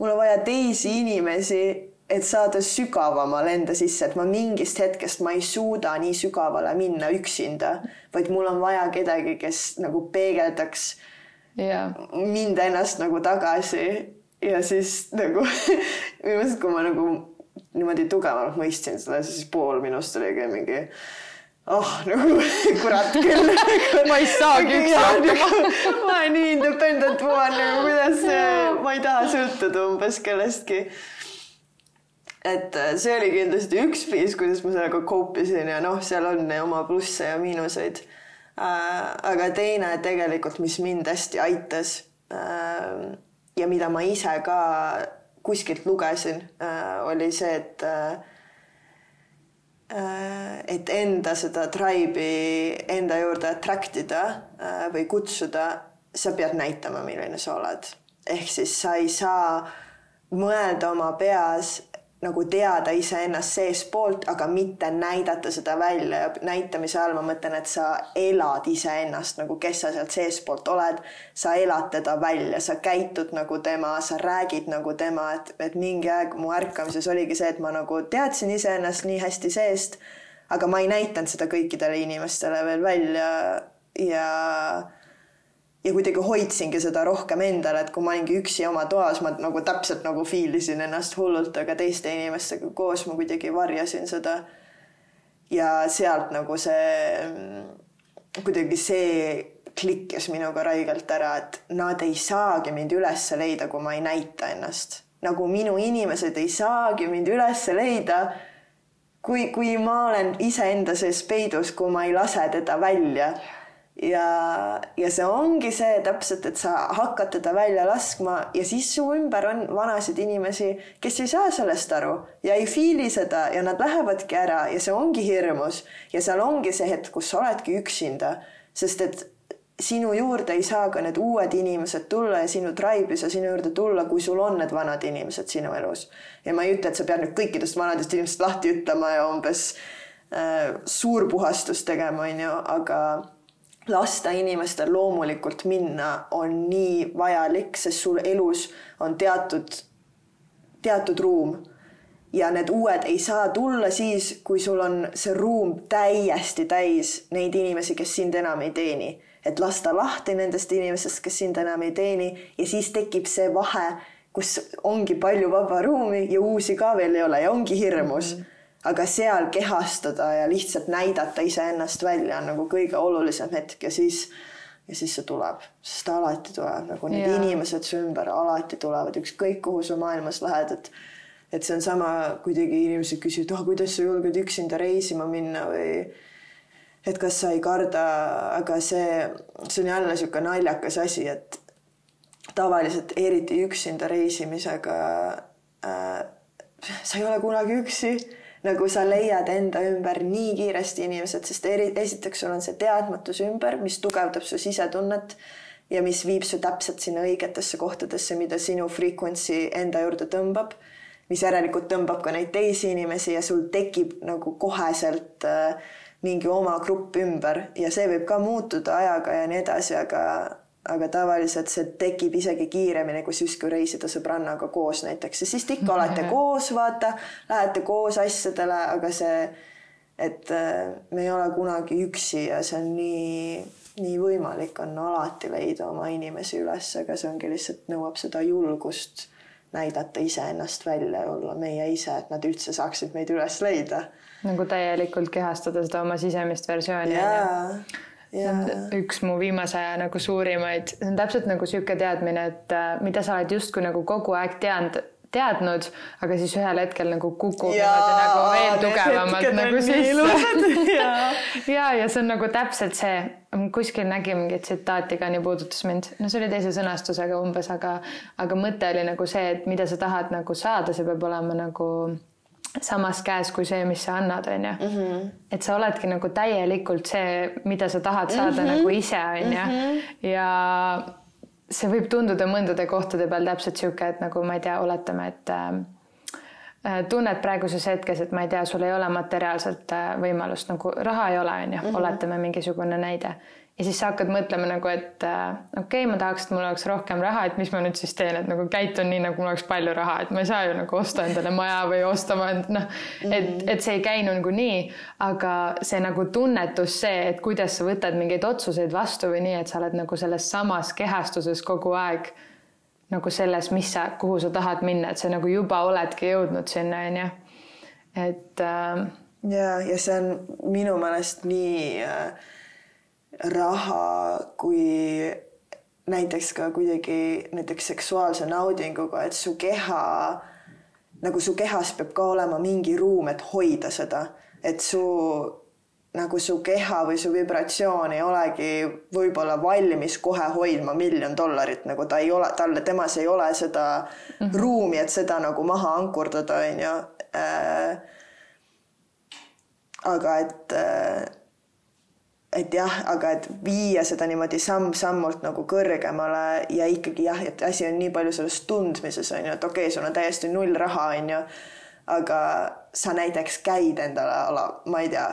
mul on vaja teisi inimesi et saada sügavamale enda sisse, et ma mingist hetkest ma ei suuda nii sügavale minna üksinda, vaid mul on vaja kedagi, kes nagu peegeldaks yeah. mind ennast nagu tagasi. Ja siis nagu (laughs) minu meelest, kui ma nagu niimoodi tugevamalt mõistsin seda, siis pool minust oligi mingi oh nagu (laughs) kurat küll. Ma ei saagi üksi hakkama. ma olen nii independent woman nagu kuidas, ma ei taha sõltuda umbes kellestki et äh, see oli kindlasti üks viis, kuidas ma sellega koopisin ja noh, seal on oma plusse ja miinuseid. Äh, aga teine tegelikult, mis mind hästi aitas äh, ja mida ma ise ka kuskilt lugesin, oli see, et et enda seda tribe'i enda juurde attract ida või kutsuda, sa pead näitama, milline sa oled. ehk siis sa ei saa mõelda oma peas, nagu teada iseennast seestpoolt, aga mitte näidata seda välja. Ja näitamise all ma mõtlen, et sa elad iseennast nagu, kes sa sealt seestpoolt oled. sa elad teda välja, sa käitud nagu tema, sa räägid nagu tema, et, et mingi aeg mu ärkamises oligi see, et ma nagu teadsin iseennast nii hästi seest, aga ma ei näidanud seda kõikidele inimestele veel välja. Ja ja kuidagi hoidsingi seda rohkem endale, et kui ma olingi üksi oma toas, ma nagu täpselt nagu feel isin ennast hullult, aga teiste inimestega koos ma kuidagi varjasin seda. ja sealt nagu see, kuidagi see klikkis minuga räigelt ära, et nad ei saagi mind üles leida, kui ma ei näita ennast. nagu minu inimesed ei saagi mind üles leida, kui, kui ma olen iseenda sees peidus, kui ma ei lase teda välja ja, ja see ongi see täpselt, et sa hakkad teda välja laskma ja siis su ümber on vanasid inimesi, kes ei saa sellest aru ja ei fiili seda ja nad lähevadki ära ja see ongi hirmus ja seal ongi see hetk, kus sa oledki üksinda, sest et sinu juurde ei saa ka need uued inimesed tulla ja sinu tribe ei saa sinu juurde tulla, kui sul on need vanad inimesed sinu elus. ja ma ei ütle, et sa pead nüüd kõikidest vanadest inimestest lahti ütlema ja umbes äh, suurpuhastust tegema, onju, aga lasta inimestel loomulikult minna on nii vajalik, sest sul elus on teatud, teatud ruum ja need uued ei saa tulla siis, kui sul on see ruum täiesti täis neid inimesi, kes sind enam ei teeni. et lasta lahti nendest inimestest, kes sind enam ei teeni ja siis tekib see vahe, kus ongi palju vaba ruumi ja uusi ka veel ei ole ja ongi hirmus mm. -hmm aga seal kehastada ja lihtsalt näidata iseennast välja on nagu kõige olulisem hetk ja siis ja siis see tuleb, sest ta alati tuleb, nagu need yeah. inimesed su ümber alati tulevad, ükskõik kuhu sa maailmas lähed, et et see on sama, kuidagi inimesed küsivad, oh, kuidas sa julged üksinda reisima minna? või et kas sa ei karda, aga see, see on jälle niisugune naljakas asi, et tavaliselt eriti üksinda reisimisega äh, sa ei ole kunagi üksi nagu sa leiad enda ümber nii kiiresti inimesed, sest eri, esiteks sul on see teadmatus ümber, mis tugevdab su sisetunnet ja mis viib su täpselt sinna õigetesse kohtadesse, mida sinu frequency enda juurde tõmbab, mis järelikult tõmbab ka neid teisi inimesi ja sul tekib nagu koheselt äh, mingi oma grupp ümber ja see võib ka muutuda ajaga ja nii edasi, aga aga tavaliselt see tekib isegi kiiremini, kui siis, kui reisida sõbrannaga koos näiteks ja siis te ikka olete koos, vaata, lähete koos asjadele, aga see, et äh, me ei ole kunagi üksi ja see on nii, nii võimalik on alati leida oma inimesi üles, aga see ongi lihtsalt nõuab seda julgust näidata iseennast välja ja olla meie ise, et nad üldse saaksid meid üles leida. nagu täielikult kehastada seda oma sisemist versiooni. jaa see on üks mu viimase aja nagu suurimaid, see on täpselt nagu sihuke teadmine, et äh, mida sa oled justkui nagu kogu aeg teadnud, teadnud, aga siis ühel hetkel nagu kukub niimoodi nagu veel tugevamalt nagu sisse. (laughs) ja, ja, ja see on nagu täpselt see, kuskil nägin mingit tsitaati ka nii puudutas mind, no see oli teise sõnastusega umbes, aga, aga mõte oli nagu see, et mida sa tahad nagu saada, see peab olema nagu samas käes kui see, mis sa annad, on ju. Mhm. et sa oledki nagu täielikult see, mida sa tahad saada mm -hmm. nagu ise, on ju. Mhm. ja see võib tunduda mõndade kohtade peal täpselt sihuke, et nagu ma ei tea, oletame, et äh, tunned praeguses hetkes, et ma ei tea, sul ei ole materiaalselt äh, võimalust nagu raha ei ole, on ju, mhm. oletame mingisugune näide ja siis sa hakkad mõtlema nagu, et äh, okei okay,, ma tahaks, et mul oleks rohkem raha, et mis ma nüüd siis teen, et nagu käitun nii, nagu mul oleks palju raha, et ma ei saa ju nagu osta endale maja või osta ma noh, et, mhm. et see ei käi nagu nii, aga see nagu tunnetus, see, et kuidas sa võtad mingeid otsuseid vastu või nii, et sa oled nagu selles samas kehastuses kogu aeg nagu selles, mis sa, kuhu sa tahad minna, et sa nagu juba oledki jõudnud sinna, onju. et äh.... ja, ja see on minu meelest nii äh raha kui näiteks ka kuidagi näiteks seksuaalse naudinguga, et su keha, nagu su kehas peab ka olema mingi ruum, et hoida seda, et su nagu su keha või su vibratsioon ei olegi võib-olla valmis kohe hoidma miljon dollarit, nagu ta ei ole, talle, temas ei ole seda mm -hmm. ruumi, et seda nagu maha ankurdada, onju. Äh, aga et äh, et jah, aga et viia seda niimoodi samm-sammult nagu kõrgemale ja ikkagi jah, et asi on nii palju selles tundmises on ju, et okei okay,, sul on täiesti null raha, on ju. aga sa näiteks käid endale ala, ma ei tea,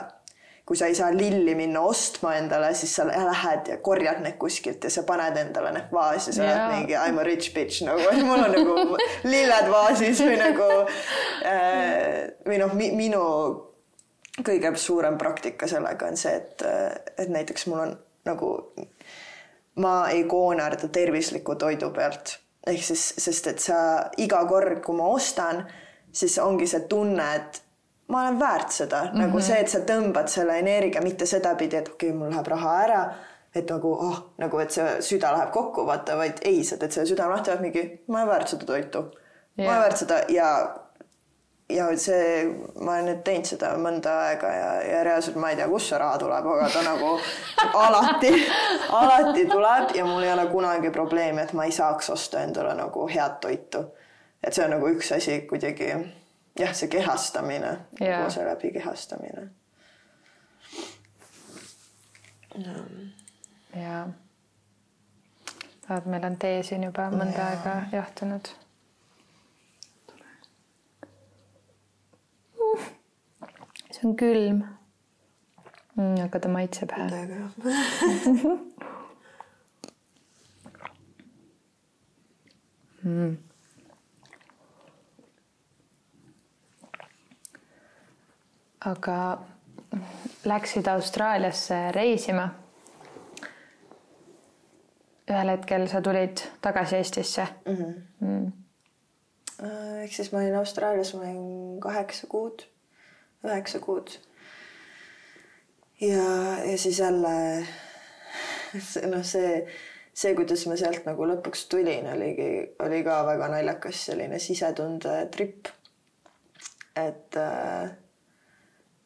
kui sa ei saa lilli minna ostma endale, siis sa lähed ja korjad need kuskilt ja sa paned endale need vaasi, sa oled mingi I m a rich bitch nagu, et mul on nagu (laughs) lilled vaasis või nagu äh, või noh, minu kõige suurem praktika sellega on see, et, et näiteks mul on nagu, ma ei koonarda tervisliku toidu pealt. Ehk siis, sest et sa iga kord, kui ma ostan, siis ongi see tunne, et ma olen väärt seda. Mm, -hmm. nagu see, et sa tõmbad selle energia mitte sedapidi, et okei okay,, mul läheb raha ära, et nagu oh, nagu et see süda läheb kokku, vaata, vaid ei, sa teed selle südame lahti, mingi, ma olen väärt seda toitu. Yeah.. ma olen väärt seda ja ja see, ma olen nüüd teinud seda mõnda aega ja, ja reaalselt ma ei tea, kust see raha tuleb, aga ta nagu alati, alati tuleb ja mul ei ole kunagi probleemi, et ma ei saaks osta endale nagu head toitu. et see on nagu üks asi kuidagi jah, see kehastamine yeah., kogu see läbi kehastamine. jaa. vaat meil on tee siin juba mõnda ja. aega jahtunud see on külm mm,. aga ta maitseb hea mm aga läksid Austraaliasse reisima. ühel hetkel sa tulid tagasi Eestisse mm. -hmm. Mm. Ehk siis ma olin Austraalias, ma olin kaheksa kuud, üheksa kuud. ja, ja siis jälle (laughs) noh, see, see, kuidas ma sealt nagu lõpuks tulin, oligi, oli ka väga naljakas selline sisetunde tripp. et äh,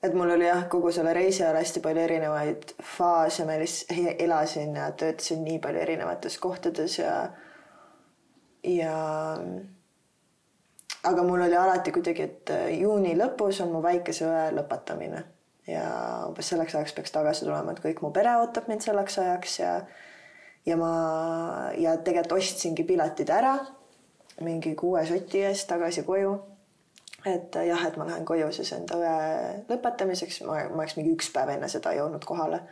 et mul oli jah, kogu selle reisi ajal hästi palju erinevaid faase, ma lihtsalt elasin ja töötasin nii palju erinevates kohtades ja ja aga mul oli alati kuidagi, et juuni lõpus on mu väikese õe lõpetamine. Ja umbes selleks ajaks peaks tagasi tulema, et kõik mu pere ootab mind selleks ajaks ja ja ma ja tegelikult ostsingi piletid ära mingi kuue soti eest tagasi koju. Et äh, jah, et ma lähen koju siis enda õe lõpetamiseks, ma, ma oleks mingi üks päev enne seda jõudnud kohale.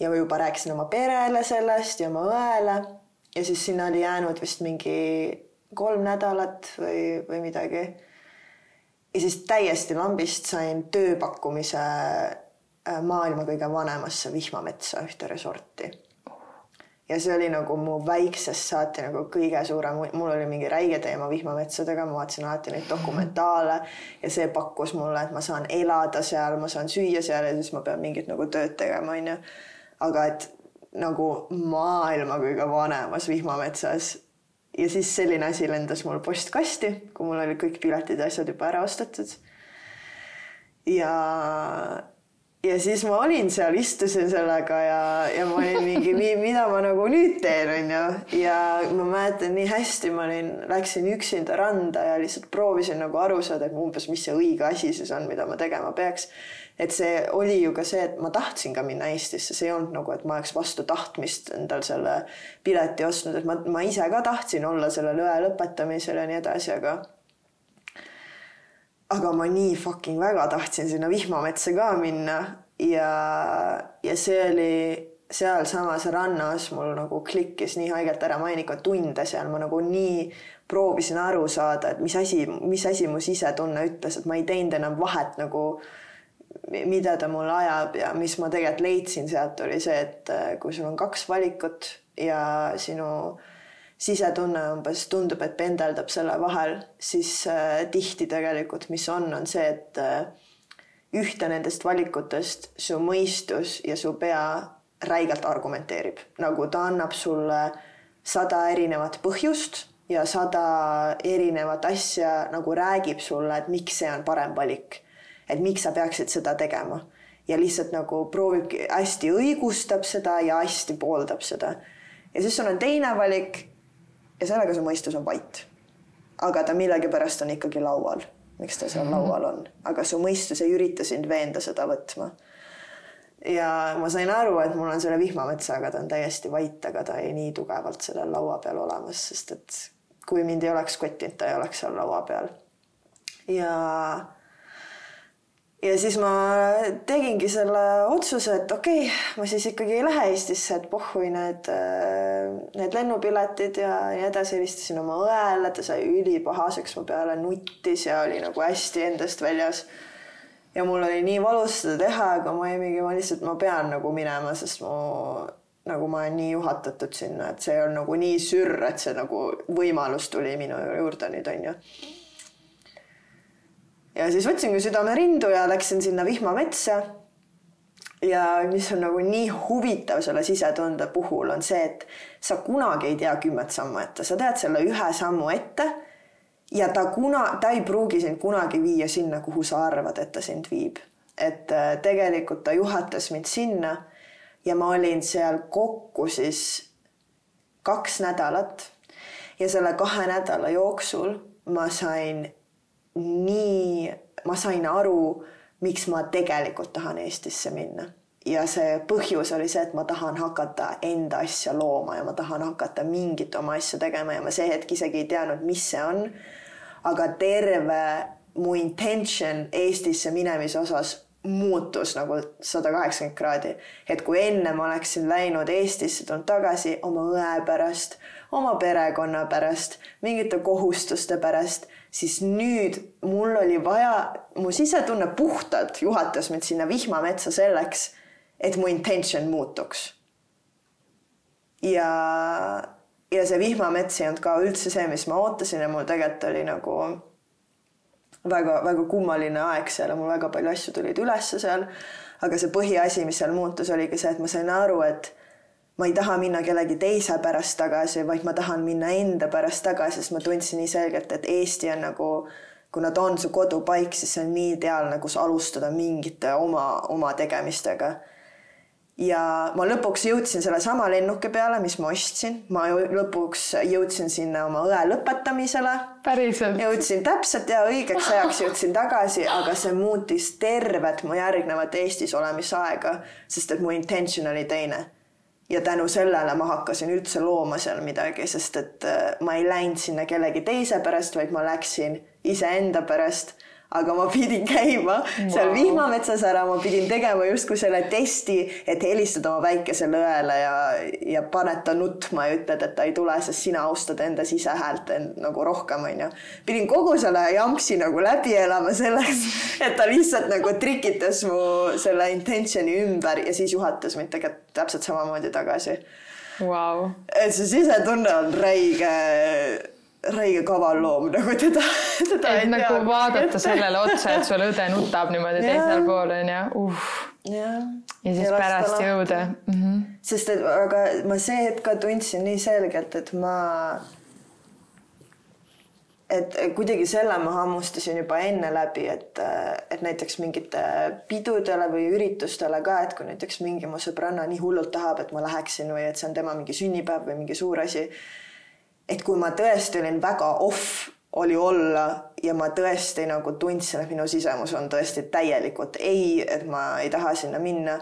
Ja juba rääkisin oma perele sellest ja oma õele. Ja siis sinna oli jäänud vist mingi kolm nädalat või, või midagi. ja siis täiesti lambist sain tööpakkumise äh, maailma kõige vanemasse vihmametsa ühte resorti ja see oli nagu mu väiksest saati nagu kõige suurem, mul oli mingi räige teema vihmametsadega, ma vaatasin alati neid dokumentaale ja see pakkus mulle, et ma saan elada seal, ma saan süüa seal ja siis ma pean mingit nagu tööd tegema, onju. aga et nagu maailma kõige vanemas vihmametsas ja siis selline asi lendas mul postkasti, kui mul olid kõik piletid ja asjad juba ära ostetud. ja ja siis ma olin seal, istusin sellega ja, ja ma olin mingi, mida ma nagu nüüd teen, onju. ja ma mäletan nii hästi, ma olin, läksin üksinda randa ja lihtsalt proovisin nagu aru saada, et umbes, mis see õige asi siis on, mida ma tegema peaks. Et see oli ju ka see, et ma tahtsin ka minna Eestisse, see ei olnud nagu, et ma oleks vastu tahtmist endal selle pileti ostnud, et ma, ma ise ka tahtsin olla sellel õe lõpetamisel ja nii edasi, aga aga ma nii fucking väga tahtsin sinna vihmametsa ka minna ja, ja see oli sealsamas rannas mul nagu klikkis nii haigelt ära, ma olin ikka tunde seal, ma nagu nii proovisin aru saada, et mis asi, mis asi mu sisetunne ütles, et ma ei teinud enam vahet nagu mida ta mulle ajab ja mis ma tegelikult leidsin sealt oli see, et kui sul on kaks valikut ja sinu äh, sisetunne umbes tundub, et pendeldab selle vahel, siis äh, tihti tegelikult, mis on, on see, et äh, ühte nendest valikutest su mõistus ja su pea räigelt argumenteerib, nagu ta annab sulle sada erinevat põhjust ja sada erinevat asja nagu räägib sulle, et miks see on parem valik. Et miks sa peaksid seda tegema ja lihtsalt nagu proovibki, hästi õigustab seda ja hästi pooldab seda. ja siis sul on teine valik ja sellega su mõistus on vait. aga ta millegipärast on ikkagi laual. miks ta seal laual on, aga su mõistus ei ürita sind veenda seda võtma. ja ma sain aru, et mul on selle vihmametsaga, ta on täiesti vait, aga ta ei nii tugevalt sellel laua peal olemas, sest et kui mind ei oleks kottinud, ta ei oleks seal laua peal. ja ja siis ma tegingi selle otsuse, et okei okay,, ma siis ikkagi ei lähe Eestisse, et pohhui need, äh, need lennupiletid ja nii edasi. helistasin oma õele, ta sai ülipahaseks mu peale, nuttis ja oli nagu hästi endast väljas. ja mul oli nii valus seda teha, aga ma jäimegi, ma lihtsalt, ma pean nagu minema, sest mu nagu ma olen nii juhatatud sinna, et see on nagu nii sürr, et see nagu võimalus tuli minu juurde nüüd onju ja siis võtsingi südame rindu ja läksin sinna vihmametsa. ja mis on nagu nii huvitav selle sisetunde puhul on see, et sa kunagi ei tea kümmet sammu ette, sa tead selle ühe sammu ette. ja ta kuna, ta ei pruugi sind kunagi viia sinna, kuhu sa arvad, et ta sind viib. et äh, tegelikult ta juhatas mind sinna ja ma olin seal kokku siis kaks nädalat ja selle kahe nädala jooksul ma sain nii, ma sain aru, miks ma tegelikult tahan Eestisse minna ja see põhjus oli see, et ma tahan hakata enda asja looma ja ma tahan hakata mingit oma asja tegema ja ma see hetk isegi ei teadnud, mis see on. aga terve mu intention Eestisse minemise osas muutus nagu sada kaheksakümmend kraadi. et kui enne ma oleksin läinud Eestisse, tulnud tagasi oma õe pärast, oma perekonna pärast, mingite kohustuste pärast siis nüüd mul oli vaja, mu sisetunne puhtalt juhatas mind sinna vihmametsa selleks, et mu intention muutuks. ja, ja see vihmamets ei olnud ka üldse see, mis ma ootasin ja mul tegelikult oli nagu väga-väga kummaline aeg seal ja mul väga palju asju tulid ülesse seal. aga see põhiasi, mis seal muutus, oligi see, et ma sain aru, et ma ei taha minna kellegi teise pärast tagasi, vaid ma tahan minna enda pärast tagasi, sest ma tundsin nii selgelt, et Eesti on nagu, kuna ta on su kodupaik, siis see on nii ideaalne, kus alustada mingite oma, oma tegemistega. ja ma lõpuks jõudsin sellesama lennuki peale, mis ma ostsin, ma lõpuks jõudsin sinna oma õe lõpetamisele. päriselt? jõudsin täpselt ja õigeks ajaks jõudsin tagasi, aga see muutis tervet mu järgnevat Eestis olemisaega, sest et mu intention oli teine ja tänu sellele ma hakkasin üldse looma seal midagi, sest et äh, ma ei läinud sinna kellegi teise pärast, vaid ma läksin iseenda pärast aga ma pidin käima wow. seal vihmametsas ära, ma pidin tegema justkui selle testi, et helistada oma väikesele õele ja, ja paned ta nutma ja ütled, et ta ei tule, sest sina austad enda sisehäält nagu rohkem, onju. pidin kogu selle jampsi nagu läbi elama selleks, (laughs) et ta lihtsalt nagu trikitas mu selle intention'i ümber ja siis juhatas mind tegelikult täpselt samamoodi tagasi wow.. et see sisetunne on räige räige kaval loom nagu teda, teda et nagu tea. vaadata sellele otsa, et sul õde nutab niimoodi teisel pool onju, uh. ja, ja siis ja pärast jõuda mm. -hmm. sest et aga ma see hetk ka tundsin nii selgelt, et ma, et kuidagi selle ma hammustasin juba enne läbi, et, et näiteks mingite pidudele või üritustele ka, et kui näiteks mingi mu sõbranna nii hullult tahab, et ma läheksin või et see on tema mingi sünnipäev või mingi suur asi et kui ma tõesti olin väga off, oli olla ja ma tõesti nagu tundsin, et minu sisemus on tõesti täielikult ei, et ma ei taha sinna minna,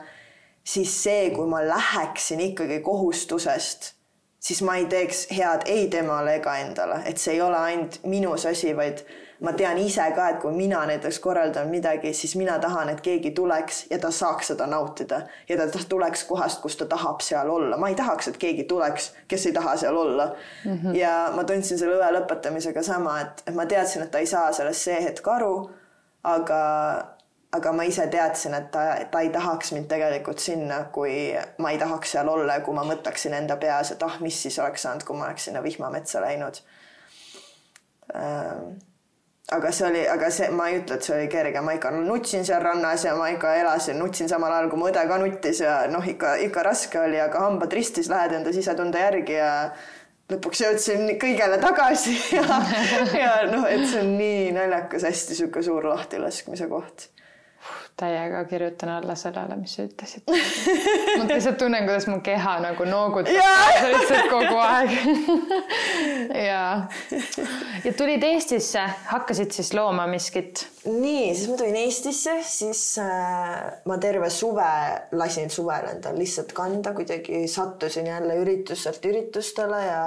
siis see, kui ma läheksin ikkagi kohustusest, siis ma ei teeks head ei temale ega endale, et see ei ole ainult minus asi, vaid ma tean ise ka, et kui mina näiteks korraldan midagi, siis mina tahan, et keegi tuleks ja ta saaks seda nautida ja ta tuleks kohast, kus ta tahab seal olla. ma ei tahaks, et keegi tuleks, kes ei taha seal olla mm. -hmm. ja ma tundsin selle õe lõpetamisega sama, et, et ma teadsin, et ta ei saa sellest see hetk aru, aga aga ma ise teadsin, et ta, ta ei tahaks mind tegelikult sinna, kui ma ei tahaks seal olla ja kui ma mõtleksin enda peas, et ah, mis siis oleks saanud, kui ma oleks sinna vihmametsa läinud ähm aga see oli, aga see, ma ei ütle, et see oli kerge, ma ikka nutsin seal rannas ja ma ikka elasin, nutsin samal ajal, kui mu õde ka nuttis ja noh, ikka, ikka raske oli, aga hambad ristis, lähed enda sisetunde järgi ja lõpuks jõudsin kõigele tagasi (laughs) ja, ja noh, et see on nii naljakas, hästi sihuke suur lahtilaskmise koht täiega kirjutan alla sellele, mis sa ütlesid. ma lihtsalt (laughs) tunnen, kuidas mu keha nagu noogutab lihtsalt kogu aeg (laughs) ja, ja tulid Eestisse, hakkasid siis looma miskit? nii, siis ma tulin Eestisse, siis äh, ma terve suve lasin suvel endal lihtsalt kanda, kuidagi sattusin jälle ürituselt üritustele ja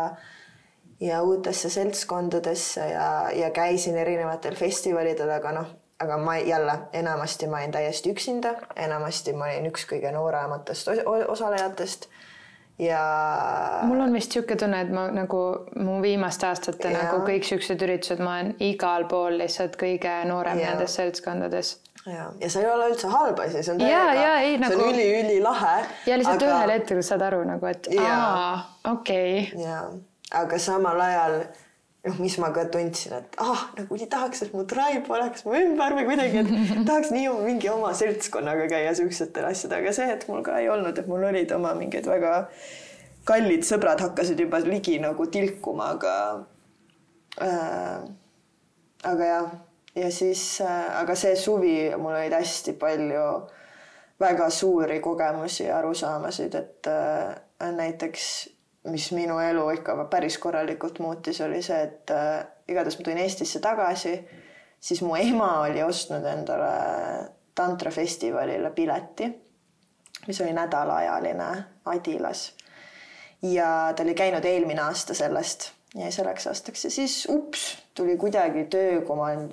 ja uutesse seltskondadesse ja, ja käisin erinevatel festivalidel, aga noh, aga ma jälle enamasti ma olin täiesti üksinda, enamasti ma olin üks kõige noorematest osalejatest ja. mul on vist niisugune tunne, et ma nagu mu viimaste aastate ja. nagu kõik siuksed üritused, ma olen igal pool lihtsalt kõige noorem ja. nendes seltskondades ja, ja see ei ole üldse halb asi, see on täiega, see nagu... on üliülilahe. ja lihtsalt aga... ühel hetkel saad aru nagu, et aa, okei okay.. ja, aga samal ajal noh, mis ma ka tundsin, et ah, nagu nii tahaks, et mu tribe oleks mu ümber või kuidagi, et (laughs) tahaks nii mingi oma seltskonnaga käia siuksetel asjadel, aga see, et mul ka ei olnud, et mul olid oma mingid väga kallid sõbrad hakkasid juba ligi nagu tilkuma, aga äh, aga jah. Ja siis, äh, aga see suvi mul olid hästi palju väga suuri kogemusi ja arusaamasid, et äh, näiteks mis minu elu ikka päris korralikult muutis, oli see, et äh, igatahes ma tulin Eestisse tagasi, siis mu ema oli ostnud endale tantrafestivalile pileti, mis oli nädalaajaline Adilas. ja ta oli käinud eelmine aasta sellest ja selleks aastaks ja siis ups, tuli kuidagi töökomand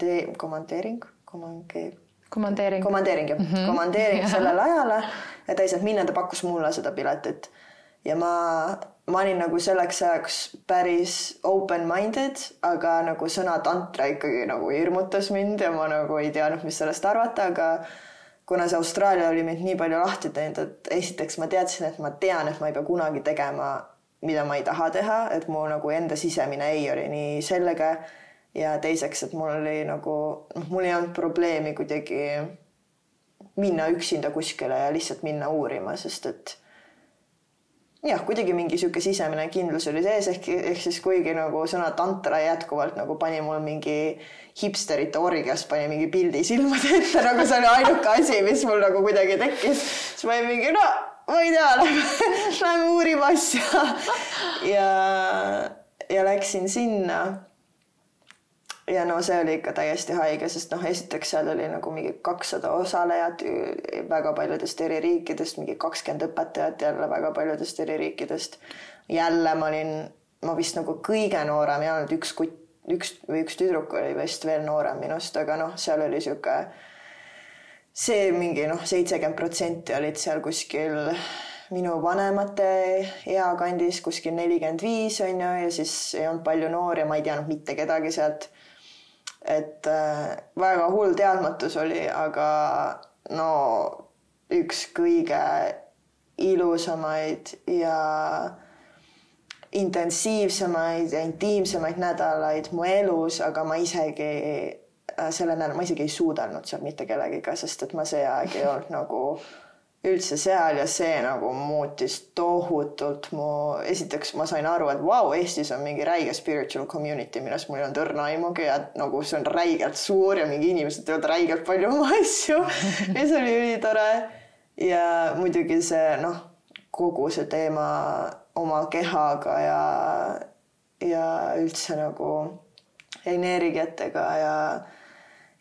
de-, komandeering, komandeering komandeering. komandeering jah mm -hmm., komandeering (laughs) sellele ajale, et ta ei saanud minna, ta pakkus mulle seda piletit. Ja ma, ma olin nagu selleks ajaks päris open-minded, aga nagu sõna tantra ikkagi nagu hirmutas mind ja ma nagu ei teadnud, mis sellest arvata, aga kuna see Austraalia oli mind nii palju lahti teinud, et esiteks ma teadsin, et ma tean, et ma ei pea kunagi tegema, mida ma ei taha teha, et mu nagu enda sisemine ei oli nii selge. Ja teiseks, et mul oli nagu noh, mul ei olnud probleemi kuidagi minna üksinda kuskile ja lihtsalt minna uurima, sest et jah, kuidagi mingi sihuke sisemine kindlus oli sees, ehk, ehk siis kuigi nagu sõna tantra jätkuvalt nagu pani mul mingi hipsterite orgiast pani mingi pildi silmade ette, nagu see oli ainuke asi, mis mul nagu kuidagi tekkis, siis ma olin mingi no ma ei tea, lähme, lähme uurime asja. Ja, ja läksin sinna ja no see oli ikka täiesti haige, sest noh, esiteks seal oli nagu mingi kakssada osalejat väga paljudest eri riikidest, mingi kakskümmend õpetajat jälle väga paljudest eri riikidest. jälle ma olin, ma vist nagu kõige noorem ei olnud, üks kutt, üks või üks tüdruk oli vist veel noorem minust, aga noh, seal oli sihuke see mingi noh, seitsekümmend protsenti olid seal kuskil minu vanemate eakandis kuskil nelikümmend viis on ju, ja siis ei olnud palju noori ja ma ei teadnud mitte kedagi sealt et äh, väga hull teadmatus oli, aga no üks kõige ilusamaid ja intensiivsemaid ja intiimsemaid nädalaid mu elus, aga ma isegi äh, selle nädala, ma isegi ei suudelnud seal mitte kellegiga, sest et ma see aeg ei olnud nagu üldse seal ja see nagu muutis tohutult mu, esiteks ma sain aru, et vau wow,, Eestis on mingi räige spiritual community, millest mul ei olnud õrna aimugi ja nagu see on räigelt suur ja mingi inimesed teevad räigelt palju oma asju (laughs) ja see oli ülitore. ja muidugi see noh, kogu see teema oma kehaga ja, ja üldse nagu energiatega ja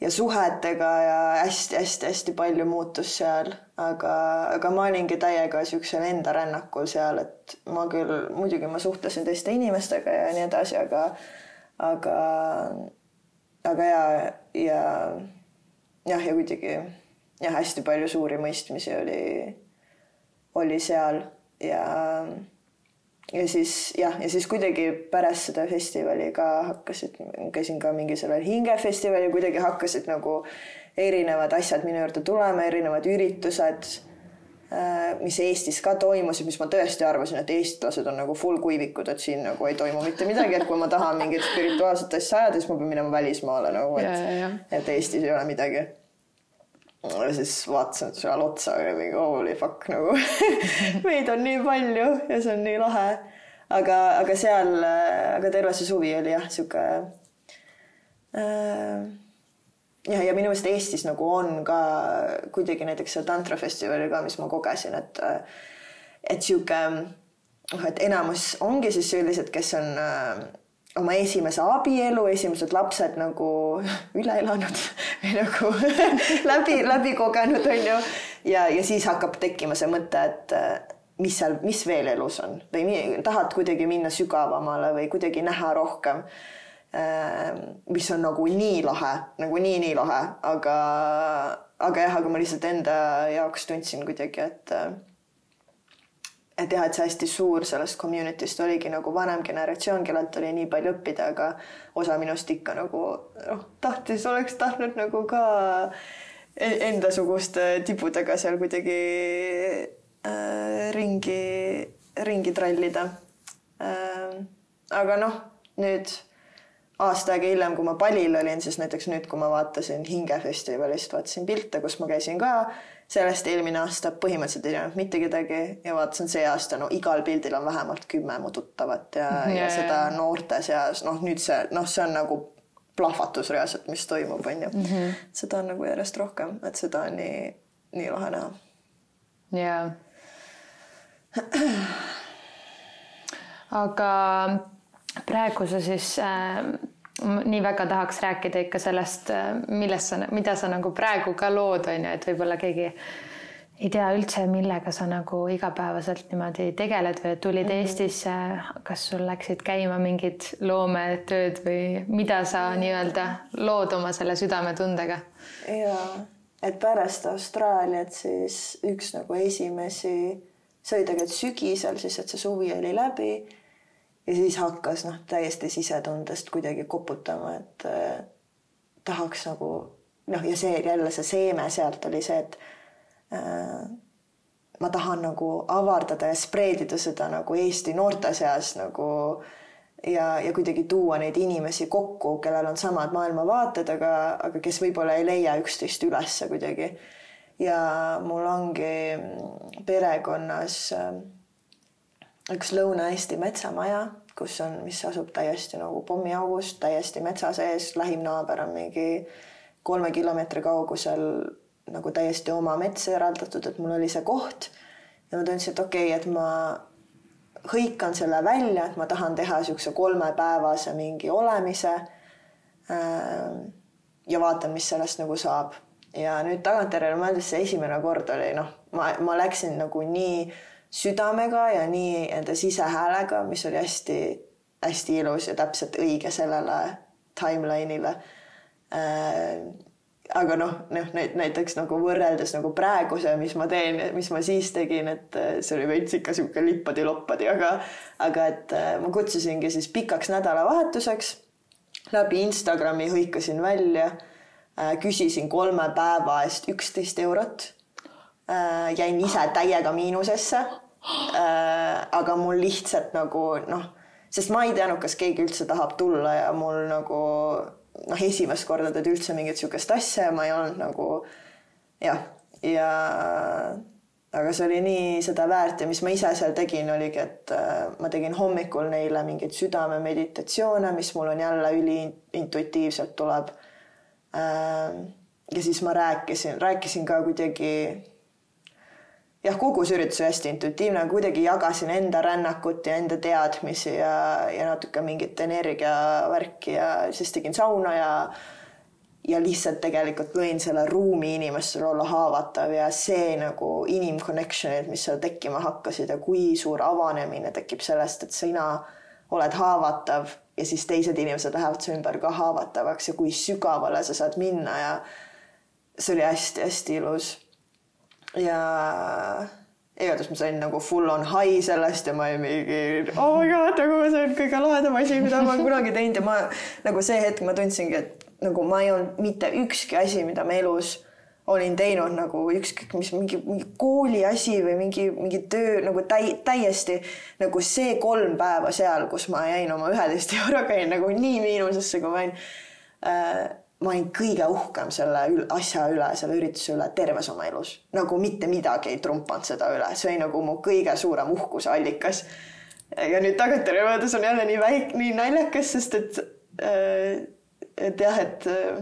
ja suhetega ja hästi-hästi-hästi palju muutus seal, aga, aga ma olingi täiega siuksel enda rännakul seal, et ma küll muidugi ma suhtlesin teiste inimestega ja nii edasi, aga, aga, aga ja, ja jah, ja kuidagi jah, hästi palju suuri mõistmisi oli, oli seal ja ja siis jah, ja siis kuidagi pärast seda festivali ka hakkasid, käisin ka mingi sellel hingefestivalil, kuidagi hakkasid nagu erinevad asjad minu juurde tulema, erinevad üritused, äh, mis Eestis ka toimusid, mis ma tõesti arvasin, et eestlased on nagu full kuivikud, et siin nagu ei toimu mitte midagi, et kui ma tahan mingit spirituaalset asja ajada, siis ma pean minema välismaale nagu, et, et Eestis ei ole midagi ja siis vaatasin seal otsa ja mingi holy fuck nagu (laughs) meid on nii palju ja see on nii lahe. aga, aga seal, aga terve see suvi oli jah, sihuke äh,. Ja, ja minu meelest Eestis nagu on ka kuidagi näiteks seal tantrafestivalil ka, mis ma kogesin, et, et sihuke noh, et enamus ongi siis sellised, kes on äh, oma esimese abielu, esimesed lapsed nagu (laughs) üle elanud (laughs) või nagu (laughs) läbi, läbi kogenud, on ju. ja, ja siis hakkab tekkima see mõte, et äh, mis seal, mis veel elus on või tahad kuidagi minna sügavamale või kuidagi näha rohkem. Mis on nagu nii lahe, nagu nii, nii lahe, aga, aga jah, aga ma lihtsalt enda jaoks tundsin kuidagi, et et jah, et see hästi suur sellest community'st oligi nagu vanem generatsioon, kellelt oli nii palju õppida, aga osa minust ikka nagu noh, tahtis, oleks tahtnud nagu ka e-, endasuguste tibudega seal kuidagi äh, ringi, ringi trallida äh,. aga noh, nüüd aasta aega hiljem, kui ma palil olin, siis näiteks nüüd, kui ma vaatasin Hingefestivalist, vaatasin pilte, kus ma käisin ka sellest eelmine aasta põhimõtteliselt ei teadnud mitte kedagi ja vaatasin see aasta, no igal pildil on vähemalt kümme mu tuttavat ja yeah., ja seda noorte seas, noh, nüüd see, noh, see on nagu plahvatus reaalselt, mis toimub, on ju mm. -hmm. seda on nagu järjest rohkem, et seda on nii, nii lahe näha. jaa aga praegu sa siis äh, nii väga tahaks rääkida ikka sellest, äh, millest sa, mida sa nagu praegu ka lood, on ju, et võib-olla keegi ei tea üldse, millega sa nagu igapäevaselt niimoodi tegeled või tulid mm -hmm. Eestisse, kas sul läksid käima mingid loometööd või mida sa nii-öelda lood oma selle südametundega? jaa, et pärast Austraaliat siis üks nagu esimesi see oli tegelikult sügisel siis, et see suvi oli läbi. Ja siis hakkas noh, täiesti sisetundest kuidagi koputama, et äh, tahaks nagu noh, ja see jälle see seeme sealt oli see, et äh, ma tahan nagu avardada ja spreedida seda nagu Eesti noorte seas nagu ja, ja kuidagi tuua neid inimesi kokku, kellel on samad maailmavaated, aga, aga kes võib-olla ei leia üksteist ülesse kuidagi. Ja mul ongi perekonnas äh, üks Lõuna-Eesti metsamaja, kus on, mis asub täiesti nagu pommiaugust, täiesti metsa sees, lähim naaber on mingi kolme kilomeetri kaugusel nagu täiesti oma mets eraldatud, et mul oli see koht ja ma tundsin, et okei okay,, et ma hõikan selle välja, et ma tahan teha niisuguse kolmepäevase mingi olemise. Äh, ja vaatan, mis sellest nagu saab ja nüüd tagantjärele mõeldes see esimene kord oli noh, ma, ma läksin nagu nii südamega ja nii enda sisehäälega, mis oli hästi-hästi ilus ja täpselt õige sellele timeline'ile äh,. aga noh, noh näiteks nagu võrreldes nagu praeguse, mis ma teen, mis ma siis tegin, et äh, see oli veits ikka sihuke lippadi-loppadi, aga, aga et äh, ma kutsusingi siis pikaks nädalavahetuseks läbi Instagrami hõikasin välja Äh, küsisin kolme päeva eest üksteist eurot. Äh, jäin ise täiega miinusesse. Äh, aga mul lihtsalt nagu noh, sest ma ei teadnud, kas keegi üldse tahab tulla ja mul nagu noh, esimest korda teed üldse mingit sihukest asja ja ma ei olnud nagu jah, ja aga see oli nii seda väärt ja mis ma ise seal tegin, oligi, et ma tegin hommikul neile mingeid südamemeditatsioone, mis mul on jälle üliintuitiivselt tuleb. Ähm, ja siis ma rääkisin, rääkisin ka kuidagi jah, kogu see üritus oli hästi intuitiivne, kuidagi jagasin enda rännakut ja enda teadmisi ja, ja natuke mingit energiavärki ja siis tegin sauna ja ja lihtsalt tegelikult lõin selle ruumi inimestele olla haavatav ja see nagu inimconnection'id, mis seal tekkima hakkasid ja kui suur avanemine tekib sellest, et sina oled haavatav ja siis teised inimesed lähevad su ümber ka haavatavaks ja kui sügavale sa saad minna ja see oli hästi-hästi ilus. Ja igatahes ma sain nagu full on high sellest ja ma olin mingi oh my god, nagu see on kõige lahedam asi, mida ma olen kunagi teinud ja ma nagu see hetk ma tundsingi, et nagu ma ei olnud mitte ükski asi, mida ma elus olin teinud nagu ükskõik mis mingi, mingi kooli asi või mingi, mingi töö nagu täi, täiesti nagu see kolm päeva seal, kus ma jäin oma üheteist euroga jäin nagu nii miinusesse, kui ma olin äh,. Ma olin kõige uhkem selle asja üle, selle ürituse üle terves oma elus, nagu mitte midagi ei trumpanud seda üle, see oli nagu mu kõige suurem uhkuse allikas. ja nüüd tagantjärele mõeldes on jälle nii väike, nii naljakas, sest et äh,, et jah, et äh,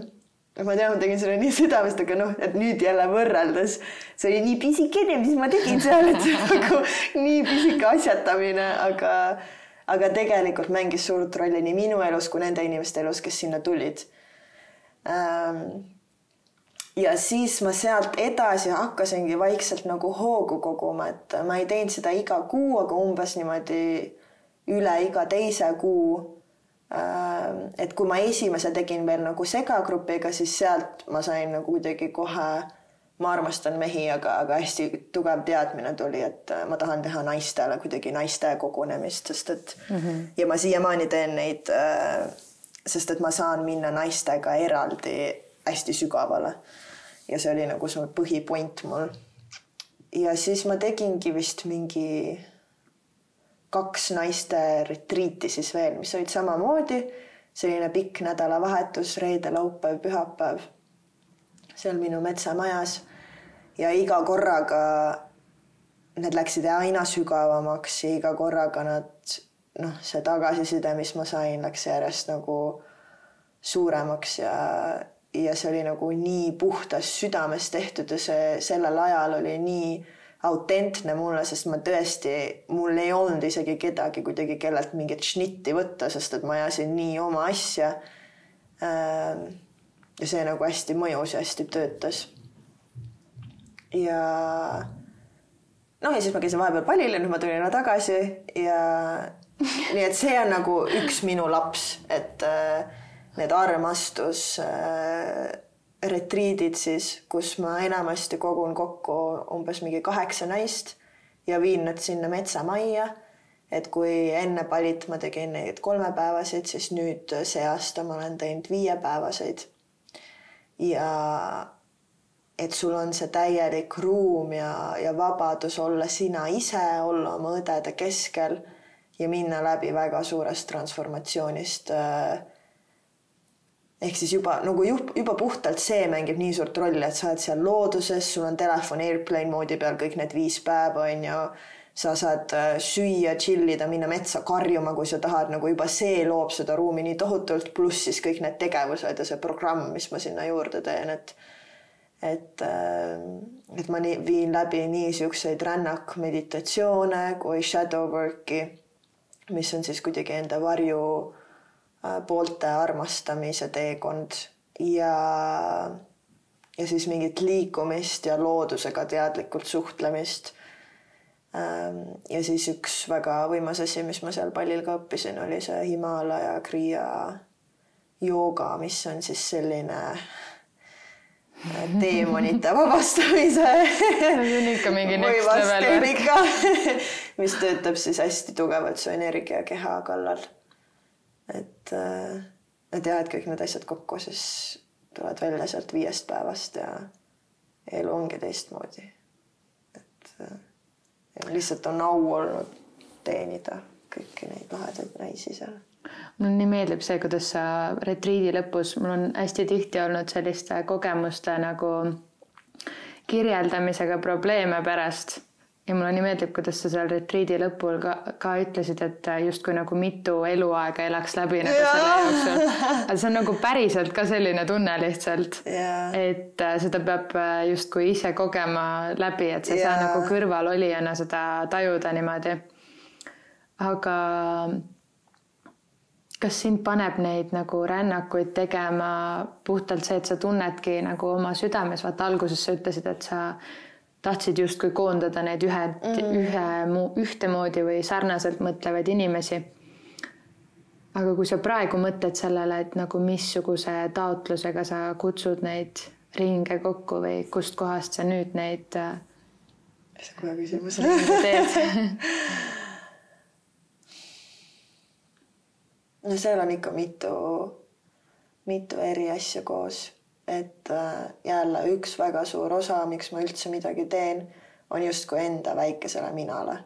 ma tean, ma tegin selle nii südamest, aga noh, et nüüd jälle võrreldes, see oli nii pisikene, mis ma tegin seal, et nagu nii pisike asjatamine, aga, aga tegelikult mängis suurt rolli nii minu elus kui nende inimeste elus, kes sinna tulid. Ja siis ma sealt edasi hakkasingi vaikselt nagu hoogu koguma, et ma ei teinud seda iga kuu, aga umbes niimoodi üle iga teise kuu. Äh, et kui ma esimese tegin veel nagu segagrupiga, siis sealt ma sain nagu kuidagi kohe, ma armastan mehi, aga, aga hästi tugev teadmine tuli, et ma tahan teha naistele kuidagi naiste kogunemist, sest et mm -hmm. ja ma siiamaani teen neid, äh, sest et ma saan minna naistega eraldi hästi sügavale. Ja see oli nagu see põhipoint mul. ja siis ma tegingi vist mingi kaks naiste retriiti siis veel, mis olid samamoodi. Selline pikk nädalavahetus, reede, laupäev, pühapäev seal minu metsamajas. Ja iga korraga need läksid aina sügavamaks ja iga korraga nad noh, see tagasiside, mis ma sain, läks järjest nagu suuremaks ja ja see oli nagu nii puhtast südamest tehtud ja see sellel ajal oli nii autentne mulle, sest ma tõesti, mul ei olnud isegi kedagi kuidagi, kellelt mingit šnitti võtta, sest et ma ajasin nii oma asja. Ähm, ja see nagu hästi mõjus ja hästi töötas. ja noh, ja siis ma käisin vahepeal pallil ja nüüd ma tulin tagasi ja (laughs) nii et see on nagu üks minu laps, et äh, need armastus äh, retriidid siis, kus ma enamasti kogun kokku umbes mingi kaheksa naist ja viin nad sinna metsamajja. et kui enne palit ma tegin neid kolmepäevaseid, siis nüüd see aasta ma olen teinud viiepäevaseid. ja et sul on see täielik ruum ja, ja vabadus olla sina ise, olla oma õdede keskel ja minna läbi väga suurest transformatsioonist äh, ehk siis juba nagu juba puhtalt see mängib nii suurt rolli, et sa oled seal looduses, sul on telefon airplane moodi peal kõik need viis päeva on ju. sa saad äh, süüa, chill ida, minna metsa karjuma, kui sa tahad, nagu juba see loob seda ruumi nii tohutult, pluss siis kõik need tegevused ja see programm, mis ma sinna juurde teen, et et, äh, et ma nii, viin läbi nii siukseid rännakmeditatsioone kui shadow work'i, mis on siis kuidagi enda varju Äh, poolte armastamise teekond ja, ja siis mingit liikumist ja loodusega teadlikult suhtlemist. Ähm, ja siis üks väga võimas asi, mis ma seal pallil ka õppisin, oli see Himalaja kriia jooga, mis on siis selline teemonite vabastamise (laughs) level värk. mis töötab siis hästi tugevalt su energiakeha kallal et, äh, et jah, et kõik need asjad kokku, siis tuled välja sealt viiest päevast ja elu ongi teistmoodi. et äh, lihtsalt on au olnud teenida kõiki neid lahedaid naisi seal mulle nii meeldib see, kuidas sa retriidi lõpus, mul on hästi tihti olnud selliste kogemuste nagu kirjeldamisega probleeme pärast ja mulle nii meeldib, kuidas sa seal retriidi lõpul ka, ka ütlesid, et justkui nagu mitu eluaega elaks läbi nagu ja. selle jooksul. aga see on nagu päriselt ka selline tunne lihtsalt et äh, seda peab äh, justkui ise kogema läbi, et sa ei saa nagu kõrvalolijana seda tajuda niimoodi. aga kas sind paneb neid nagu rännakuid tegema puhtalt see, et sa tunnedki nagu oma südames, vaata alguses sa ütlesid, et sa tahtsid justkui koondada need ühe mm., ühe, ühtemoodi või sarnaselt mõtlevaid inimesi. aga kui sa praegu mõtled sellele, et nagu missuguse taotlusega sa kutsud neid ringe kokku või kustkohast sa nüüd neid. Äh, see on kohe küsimus. teed (laughs) no seal on ikka mitu, mitu eri asja koos et äh, jälle üks väga suur osa, miks ma üldse midagi teen, on justkui enda väikesele minale.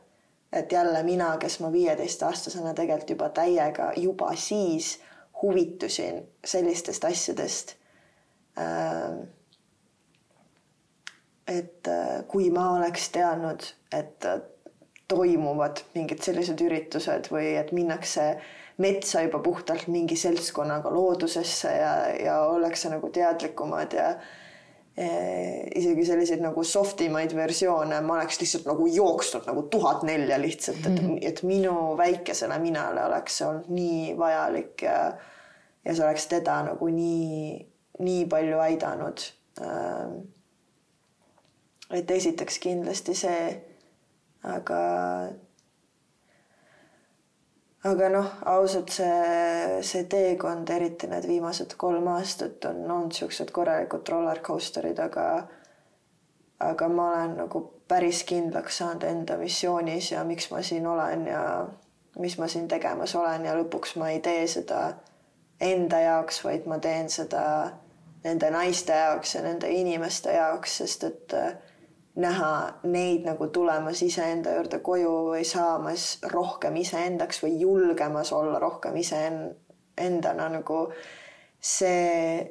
et jälle mina, kes ma viieteistaastasena tegelikult juba täiega juba siis huvitusin sellistest asjadest. Ähm, et äh, kui ma oleks teadnud, et äh, toimuvad mingid sellised üritused või et minnakse metsa juba puhtalt mingi seltskonnaga loodusesse ja, ja ollakse nagu teadlikumad ja e, isegi selliseid nagu soft imaid versioone, ma oleks lihtsalt nagu jooksnud nagu tuhat nelja lihtsalt, et -hmm. et minu väikesele minale oleks see olnud nii vajalik ja ja see oleks teda nagu nii, nii palju aidanud ähm, et esiteks kindlasti see, aga aga noh, ausalt see, see teekond, eriti need viimased kolm aastat on olnud siuksed korralikud roller coaster'id, aga aga ma olen nagu päris kindlaks saanud enda missioonis ja miks ma siin olen ja mis ma siin tegemas olen ja lõpuks ma ei tee seda enda jaoks, vaid ma teen seda nende naiste jaoks ja nende inimeste jaoks, sest et äh, näha neid nagu tulemas iseenda juurde koju või saamas rohkem iseendaks või julgemas olla rohkem iseendana nagu see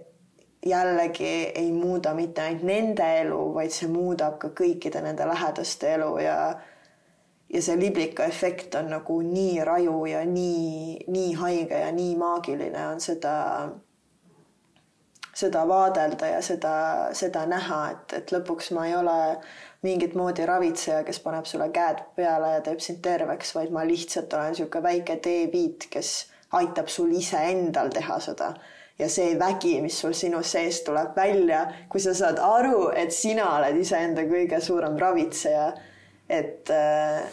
jällegi ei muuda mitte ainult nende elu, vaid see muudab ka kõikide nende lähedaste elu ja ja see liblika efekt on nagu nii raju ja nii, nii haige ja nii maagiline on seda seda vaadelda ja seda, seda näha, et, et lõpuks ma ei ole mingit moodi ravitseja, kes paneb sulle käed peale ja teeb sind terveks, vaid ma lihtsalt olen niisugune väike teepiit, kes aitab sul iseendal teha seda. ja see vägi, mis sul sinu sees tuleb välja, kui sa saad aru, et sina oled iseenda kõige suurem ravitseja, et äh,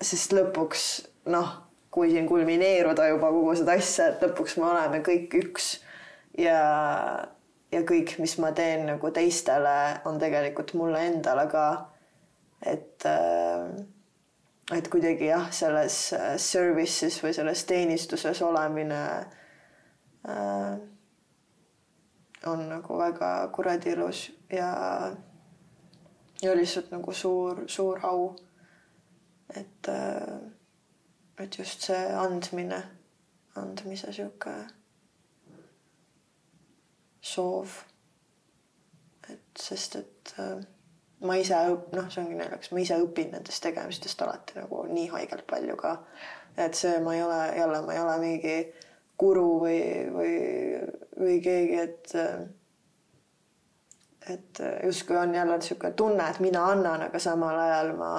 sest lõpuks noh, kui siin kulmineeruda juba kogu seda asja, et lõpuks me oleme kõik üks ja, ja kõik, mis ma teen nagu teistele, on tegelikult mulle endale ka. et, äh, et kuidagi jah, selles äh, service'is või selles teenistuses olemine äh, on nagu väga kuradi ilus ja, ja lihtsalt nagu suur, suur au. et, äh, et just see andmine, andmise sihuke soov. et sest, et äh, ma ise õp-, noh, see ongi naljakas, ma ise õpin nendest tegemistest alati nagu nii haigelt palju ka. et see, ma ei ole jälle, ma ei ole mingi guru või, või, või keegi, et et justkui on jälle niisugune tunne, et mina annan, aga samal ajal ma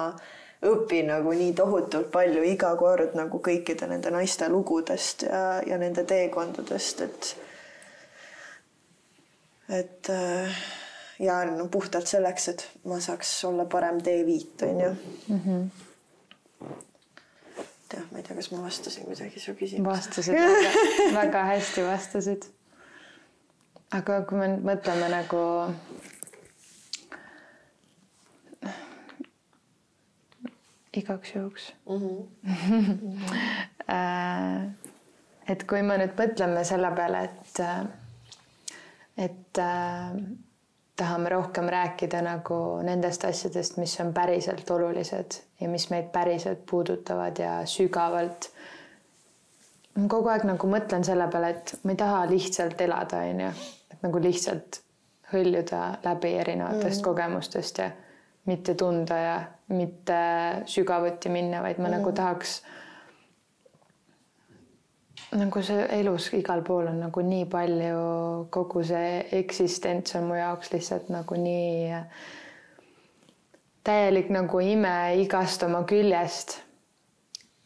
õpin nagu nii tohutult palju iga kord nagu kõikide nende naiste lugudest ja, ja nende teekondadest, et et äh, ja no puhtalt selleks, et ma saaks olla parem D5 on ju mm. -hmm. jah, ma ei tea, kas ma vastasin kuidagi su küsimusele. vastasid väga, (laughs) väga hästi vastasid. aga kui me nüüd mõtleme nagu igaks juhuks mm. -hmm. (laughs) et kui me nüüd mõtleme selle peale, et et äh, tahame rohkem rääkida nagu nendest asjadest, mis on päriselt olulised ja mis meid päriselt puudutavad ja sügavalt. ma kogu aeg nagu mõtlen selle peale, et ma ei taha lihtsalt elada, onju, et nagu lihtsalt hõljuda läbi erinevatest mm. kogemustest ja mitte tunda ja mitte sügavuti minna, vaid ma mm. nagu tahaks nagu see elus igal pool on nagu nii palju, kogu see eksistents on mu jaoks lihtsalt nagu nii täielik nagu ime igast oma küljest.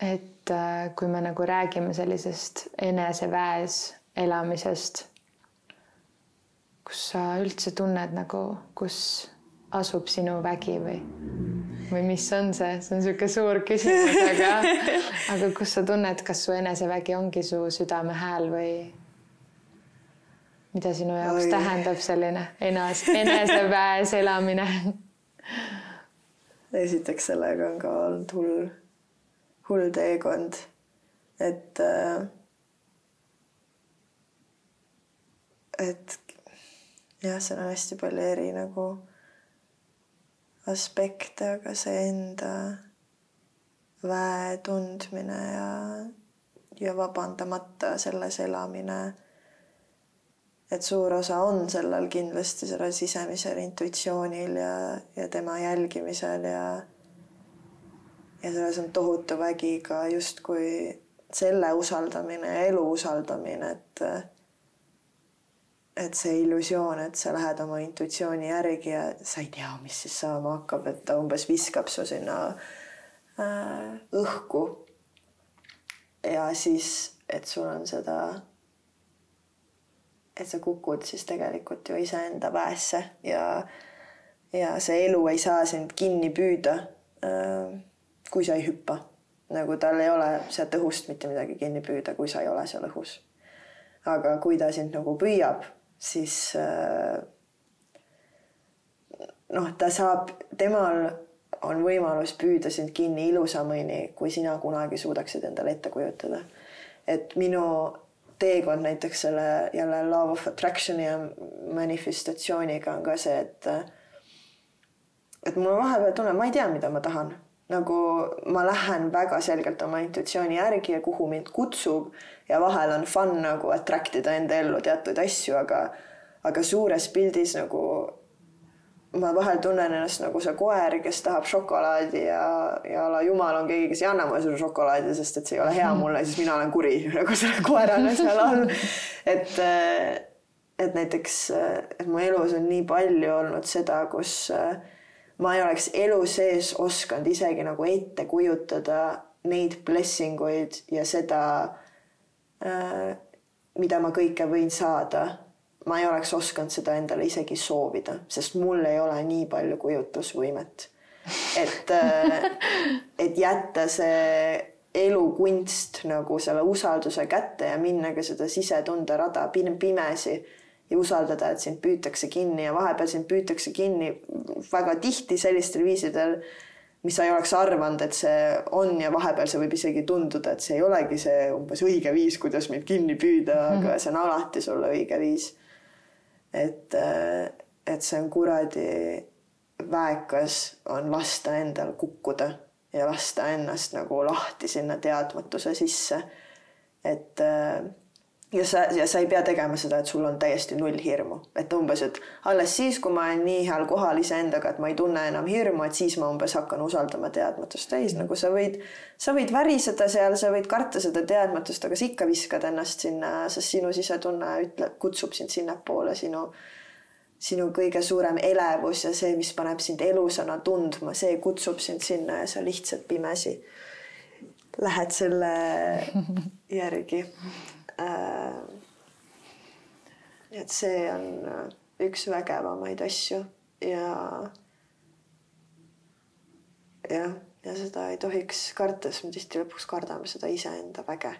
et äh, kui me nagu räägime sellisest eneseväes elamisest, kus sa üldse tunned nagu, kus asub sinu vägi või või mis on see, see on niisugune suur küsimus, aga, (laughs) aga kus sa tunned, kas su enesevägi ongi su südame hääl või mida sinu jaoks Oi. tähendab selline enas, eneseväes elamine? (laughs) esiteks sellega on ka olnud hull, hull teekond, et äh, et jah, seal on hästi palju eri nagu aspekte, aga see enda väe tundmine ja, ja vabandamata selles elamine. et suur osa on sellel kindlasti sellel sisemisel intuitsioonil ja, ja tema jälgimisel ja ja selles on tohutu vägi ka justkui selle usaldamine ja elu usaldamine, et et see illusioon, et sa lähed oma intuitsiooni järgi ja sa ei tea, mis siis saama hakkab, et ta umbes viskab su sinna äh, õhku. ja siis, et sul on seda et sa kukud siis tegelikult ju iseenda väesse ja ja see elu ei saa sind kinni püüda, äh, kui sa ei hüppa. nagu tal ei ole sealt õhust mitte midagi kinni püüda, kui sa ei ole seal õhus. aga kui ta sind nagu püüab, siis äh, noh, ta saab, temal on võimalus püüda sind kinni ilusamini, kui sina kunagi suudaksid endale ette kujutada. et minu teekond näiteks selle jälle love of attraction'i ja manifestatsiooniga on ka see, et et mul vahepeal tunne, ma ei tea, mida ma tahan, nagu ma lähen väga selgelt oma intuitsiooni järgi ja kuhu mind kutsub ja vahel on fun nagu attract ida enda ellu teatud asju, aga aga suures pildis nagu ma vahel tunnen ennast nagu see koer, kes tahab šokolaadi ja, ja ala jumal on keegi, kes ei anna mulle seda šokolaadi, sest et see ei ole hea mulle, siis mina olen kuri (laughs) nagu selle koerana (laughs) seal all. et, et näiteks, et mu elus on nii palju olnud seda, kus ma ei oleks elu sees osanud isegi nagu ette kujutada neid blessing uid ja seda, mida ma kõike võin saada ma ei oleks osanud seda endale isegi soovida, sest mul ei ole nii palju kujutlusvõimet. et, äh, et jätta see elukunst nagu selle usalduse kätte ja minna ka seda sisetunde rada pimesi ja usaldada, et sind püütakse kinni ja vahepeal sind püütakse kinni väga tihti sellistel viisidel, mis sa ei oleks arvanud, et see on ja vahepeal see võib isegi tunduda, et see ei olegi see umbes õige viis, kuidas mind kinni püüda, aga see on alati sulle õige viis et, äh, et see on kuradi väekas, on lasta endal kukkuda ja lasta ennast nagu lahti sinna teadmatuse sisse. et äh, ja sa, ja sa ei pea tegema seda, et sul on täiesti null hirmu, et umbes, et alles siis, kui ma olen nii heal kohal iseendaga, et ma ei tunne enam hirmu, et siis ma umbes hakkan usaldama teadmatust täis, nagu sa võid, sa võid väriseda seal, sa võid karta seda teadmatust, aga sa ikka viskad ennast sinna, sest sinu sisetunne ütleb, kutsub sind sinnapoole, sinu, sinu kõige suurem elevus ja see, mis paneb sind elusana tundma, see kutsub sind sinna ja sa lihtsalt pimesi lähed selle (laughs) järgi et see on äh, üks vägevamaid asju ja jah, ja seda ei tohiks karta, sest me tihti lõpuks kardame seda iseenda väge,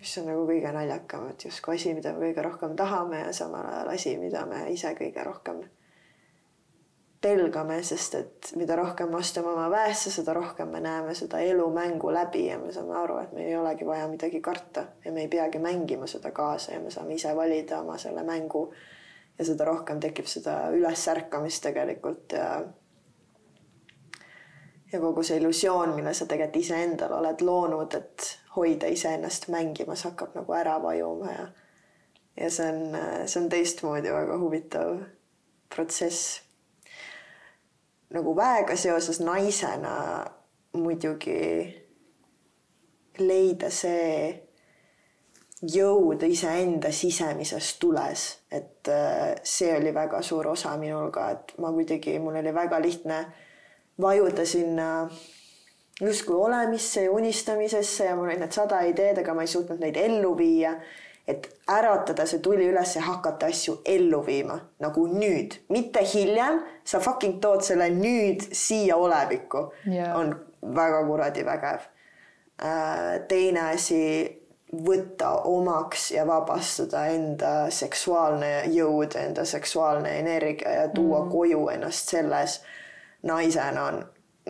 mis on nagu kõige naljakam, et justkui asi, mida me kõige rohkem tahame ja samal ajal asi, mida me ise kõige rohkem pelgame, sest et mida rohkem me astume oma väesse, seda rohkem me näeme seda elumängu läbi ja me saame aru, et meil ei olegi vaja midagi karta ja me ei peagi mängima seda kaasa ja me saame ise valida oma selle mängu. ja seda rohkem tekib seda ülesärkamist tegelikult ja ja kogu see illusioon, mille sa tegelikult iseendale oled loonud, et hoida iseennast mängimas, hakkab nagu ära vajuma ja ja see on, see on teistmoodi väga huvitav protsess nagu väega seoses naisena muidugi leida see jõud iseenda sisemises tules, et äh, see oli väga suur osa minul ka, et ma kuidagi, mul oli väga lihtne vajuda sinna justkui olemisse ja unistamisesse ja mul olid need sada ideed, aga ma ei suutnud neid ellu viia et äratada see tuli üles ja hakata asju ellu viima nagu nüüd, mitte hiljem. sa fucking tood selle nüüd siia olevikku yeah., on väga kuradi vägev. Äh, teine asi, võtta omaks ja vabastada enda seksuaalne jõud, enda seksuaalne energia ja tuua mm. koju ennast selles naisena on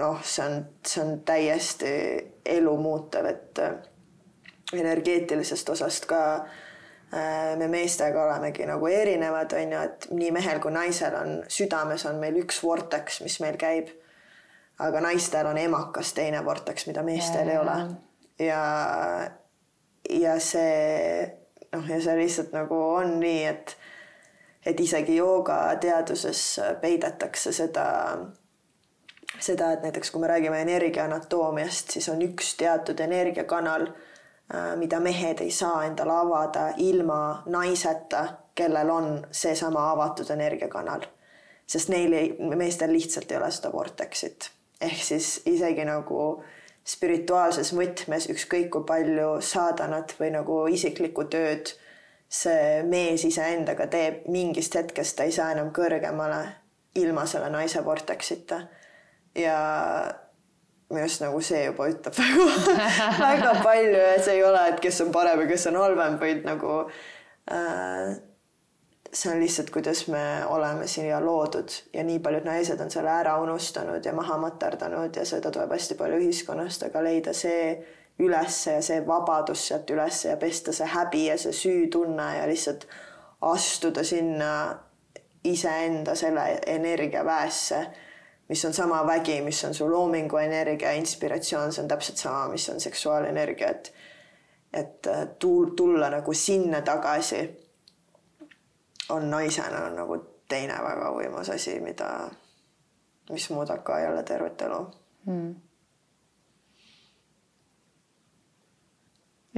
noh, see on, see on täiesti elumuutev, et äh, energeetilisest osast ka äh, Äh, me meestega olemegi nagu erinevad, on ju, et nii mehel kui naisel on südames on meil üks vorteks, mis meil käib. aga naistel on emakas teine vorteks, mida meestel ja, ei ole. ja, ja see noh, ja see lihtsalt nagu on nii, et et isegi joogateaduses peidetakse seda, seda, et näiteks kui me räägime energia anatoomiast, siis on üks teatud energiakanal Äh, mida mehed ei saa endale avada ilma naiseta, kellel on seesama avatud energiakanal. sest neil ei, meestel lihtsalt ei ole seda vortexit. ehk siis isegi nagu spirituaalses võtmes ükskõik kui palju saadanat või nagu isiklikku tööd see mees iseendaga teeb, mingist hetkest ta ei saa enam kõrgemale ilma selle naise vortexita. ja minu arust nagu see juba ütleb (laughs) väga, väga palju ja see ei ole, et kes on parem ja kes on halvem, vaid nagu äh, see on lihtsalt, kuidas me oleme siia loodud. Ja nii paljud naised on selle ära unustanud ja maha materdanud ja seda tuleb hästi palju ühiskonnast, aga leida see ülesse ja see vabadus sealt ülesse ja pesta see häbi ja see süütunne ja lihtsalt astuda sinna iseenda selle energiaväesse, mis on sama vägi, mis on su loomingu energia, inspiratsioon, see on täpselt sama, mis on seksuaalenergia, et et tulla nagu sinna tagasi on naisena on nagu teine väga võimas asi, mida, mis muudab ka jälle tervet elu mm..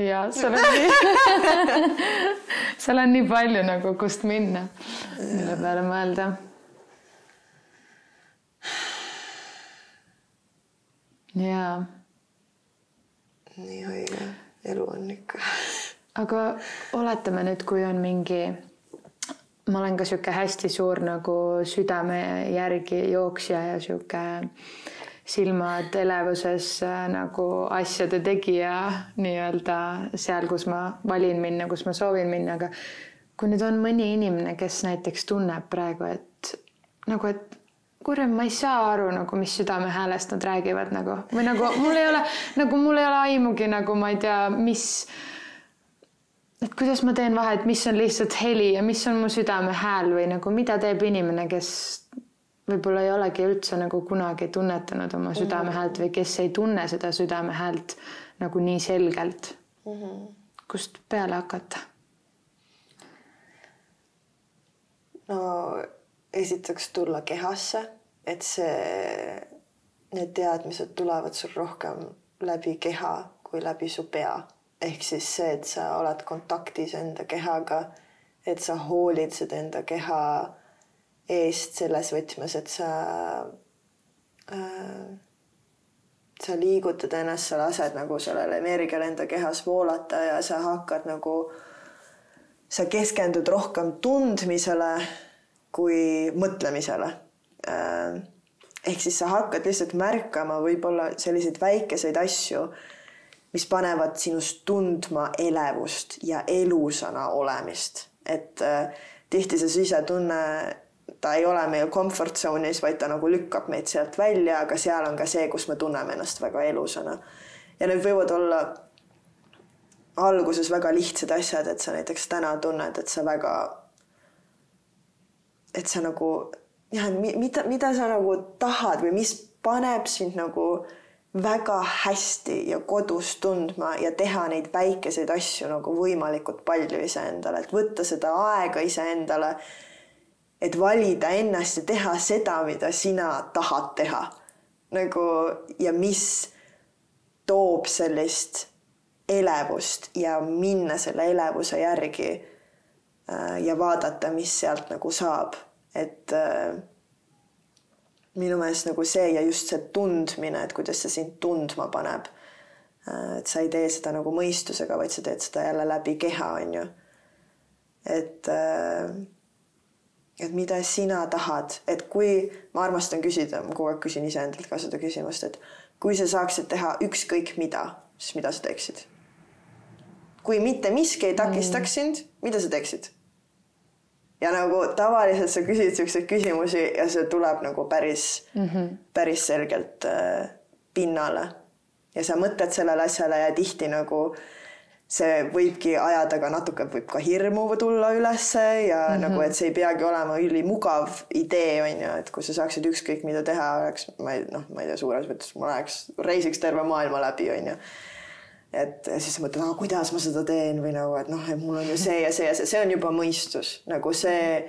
ja seal on (laughs) nii (laughs) seal on nii palju nagu, kust minna, mille peale mõelda. Jaa. nii õige, elu on ikka. (laughs) aga oletame nüüd, kui on mingi ma olen ka sihuke hästi suur nagu südame järgi jooksja ja sihuke silmad elevuses äh, nagu asjade tegija nii-öelda seal, kus ma valin minna, kus ma soovin minna, aga kui nüüd on mõni inimene, kes näiteks tunneb praegu, et nagu, et kurat, ma ei saa aru nagu, mis südamehäälest nad räägivad nagu või nagu mul ei ole nagu mul ei ole aimugi nagu ma ei tea, mis et kuidas ma teen vahet, mis on lihtsalt heli ja mis on mu südame hääl või nagu mida teeb inimene, kes võib-olla ei olegi üldse nagu kunagi tunnetanud oma mhm. südame häält või kes ei tunne seda südame häält nagu nii selgelt mm. -hmm. kust peale hakata? no esiteks tulla kehasse, et see, need teadmised tulevad sul rohkem läbi keha kui läbi su pea ehk siis see, et sa oled kontaktis enda kehaga, et sa hoolitsed enda keha eest selles võtmes, et sa äh, sa liigutad ennast, sa lased nagu sellel energial enda kehas voolata ja sa hakkad nagu, sa keskendud rohkem tundmisele kui mõtlemisele. Ehk siis sa hakkad lihtsalt märkama võib-olla selliseid väikeseid asju mis panevad sinust tundma elevust ja elusana olemist, et äh, tihti see sisetunne, ta ei ole meil comfort zone'is, vaid ta nagu lükkab meid sealt välja, aga seal on ka see, kus me tunneme ennast väga elusana. ja need võivad olla alguses väga lihtsad asjad, et sa näiteks täna tunned, et sa väga, et sa nagu jah, mida, mida sa nagu tahad või mis paneb sind nagu väga hästi ja kodus tundma ja teha neid väikeseid asju nagu võimalikult palju iseendale, et võtta seda aega iseendale, et valida ennast ja teha seda, mida sina tahad teha. nagu ja mis toob sellist elevust ja minna selle elevuse järgi äh, ja vaadata, mis sealt nagu saab, et äh, minu meelest nagu see ja just see tundmine, et kuidas see sind tundma paneb. Äh, et sa ei tee seda nagu mõistusega, vaid sa teed seda jälle läbi keha, on ju. et, äh, et mida sina tahad, et kui ma armastan küsida, ma kogu aeg küsin iseendalt ka seda küsimust, et kui sa saaksid teha ükskõik mida, siis mida sa teeksid? kui mitte miski ei takistaks mm. sind, mida sa teeksid? Ja nagu tavaliselt sa küsid siukseid küsimusi ja see tuleb nagu päris mm, -hmm. päris selgelt äh, pinnale. ja sa mõtled sellele asjale ja tihti nagu see võibki ajada ka natuke, võib ka hirmu tulla ülesse ja mm -hmm. nagu, et see ei peagi olema ülimugav idee, on ju, et kui sa saaksid ükskõik mida teha, oleks, ma ei noh, ma ei tea, suures mõttes ma läheks, reisiks terve maailma läbi, on ju et siis mõtled, aga kuidas ma seda teen või nagu, et noh, et mul on ju see ja see ja see, see on juba mõistus nagu see.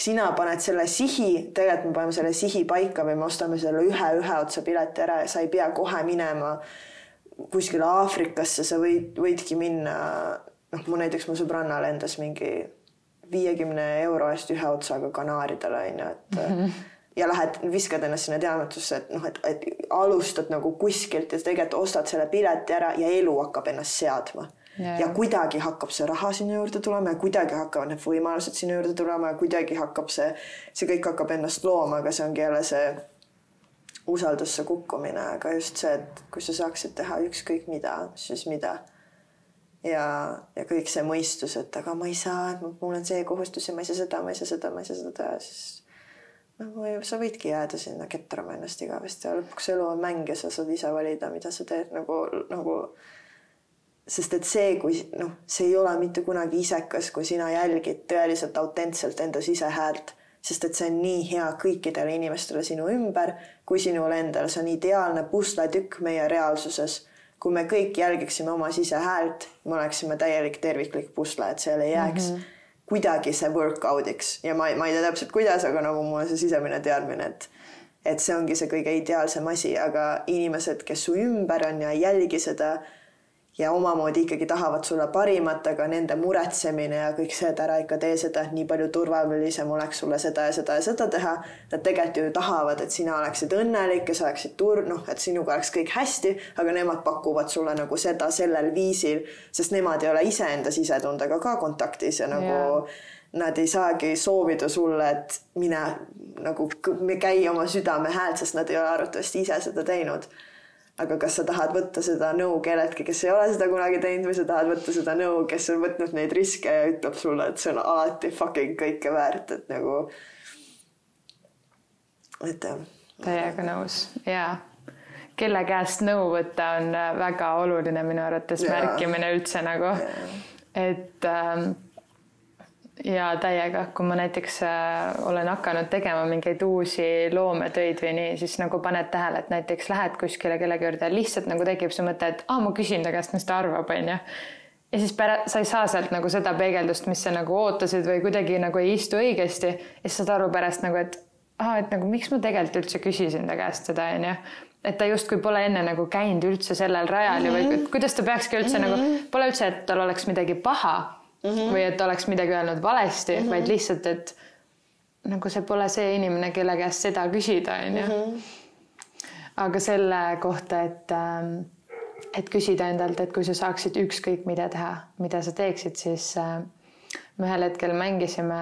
sina paned selle sihi, tegelikult me paneme selle sihi paika või me ostame selle ühe ühe otsa pileti ära ja sa ei pea kohe minema kuskile Aafrikasse, sa võid, võidki minna. noh, mu näiteks mu sõbranna lendas mingi viiekümne euro eest ühe otsaga Kanaaridele onju, et mm. -hmm ja lähed, viskad ennast sinna teadmatusse, et noh, et, et alustad nagu kuskilt ja tegelikult ostad selle pileti ära ja elu hakkab ennast seadma ja, ja kuidagi hakkab see raha sinu juurde tulema ja kuidagi hakkavad need võimalused sinu juurde tulema ja kuidagi hakkab see, see kõik hakkab ennast looma, aga see ongi jälle see usaldusse kukkumine, aga just see, et kui sa saaksid teha ükskõik mida, siis mida. ja, ja kõik see mõistus, et aga ma ei saa, et mul on see kohustus ja ma ei saa seda, ma ei saa seda, ma ei saa seda teha, siis noh, sa võidki jääda sinna ketrama ennast igavesti ja lõpuks elu on mäng ja sa saad ise valida, mida sa teed nagu, nagu sest et see, kui noh, see ei ole mitte kunagi isekas, kui sina jälgid tõeliselt autentselt enda sisehäält, sest et see on nii hea kõikidele inimestele sinu ümber kui sinul endal, see on ideaalne pusletükk meie reaalsuses. kui me kõik jälgiksime oma sisehäält, me oleksime täielik terviklik pusle, et seal ei jääks. Mm -hmm kuidagi see workout'iks ja ma, ma ei tea täpselt, kuidas, aga nagu mul on see sisemine teadmine, et et see ongi see kõige ideaalsem asi, aga inimesed, kes su ümber on ja ei jälgi seda ja omamoodi ikkagi tahavad sulle parimat, aga nende muretsemine ja kõik see, et ära ikka tee seda, et nii palju turvalisem oleks sulle seda ja seda ja seda teha. Nad tegelikult ju tahavad, et sina oleksid õnnelik ja sa oleksid tur-, noh, et sinuga oleks kõik hästi, aga nemad pakuvad sulle nagu seda sellel viisil, sest nemad ei ole iseenda sisetundega ka kontaktis ja nagu yeah. nad ei saagi soovida sulle, et mine nagu käi oma südame häält, sest nad ei ole arvatavasti ise seda teinud aga kas sa tahad võtta seda nõu kelleltki, kes ei ole seda kunagi teinud või sa tahad võtta seda nõu, kes on võtnud neid riske ja ütleb sulle, et see on alati fucking kõike väärt, et nagu. et jah. täiega nõus ja kelle käest nõu võtta on väga oluline minu arvates ja. märkimine üldse nagu, et ähm, ja täiega, kui ma näiteks äh, olen hakanud tegema mingeid uusi loometöid või nii, siis nagu paned tähele, et näiteks lähed kuskile kellegi juurde lihtsalt nagu tekib see mõte, et aa, ma küsin ta käest, mis ta arvab, onju. ja siis pära-, sa ei saa sealt nagu seda peegeldust, mis sa nagu ootasid või kuidagi nagu ei istu õigesti ja siis saad aru pärast nagu, et aa, et nagu miks ma tegelikult üldse küsisin ta käest seda, onju et ta justkui pole enne nagu käinud üldse sellel rajal mm -hmm. ju või kuidas ta peakski üldse mm -hmm. nagu, mhm. pole üldse, et tal oleks midagi paha mm -hmm. või et oleks midagi öelnud valesti mm, -hmm. vaid lihtsalt, et nagu see pole see inimene, kelle käest seda küsida, onju. Mhm. aga selle kohta, et ähm, et küsida endalt, et kui sa saaksid ükskõik mida teha, mida sa teeksid, siis äh, me ühel hetkel mängisime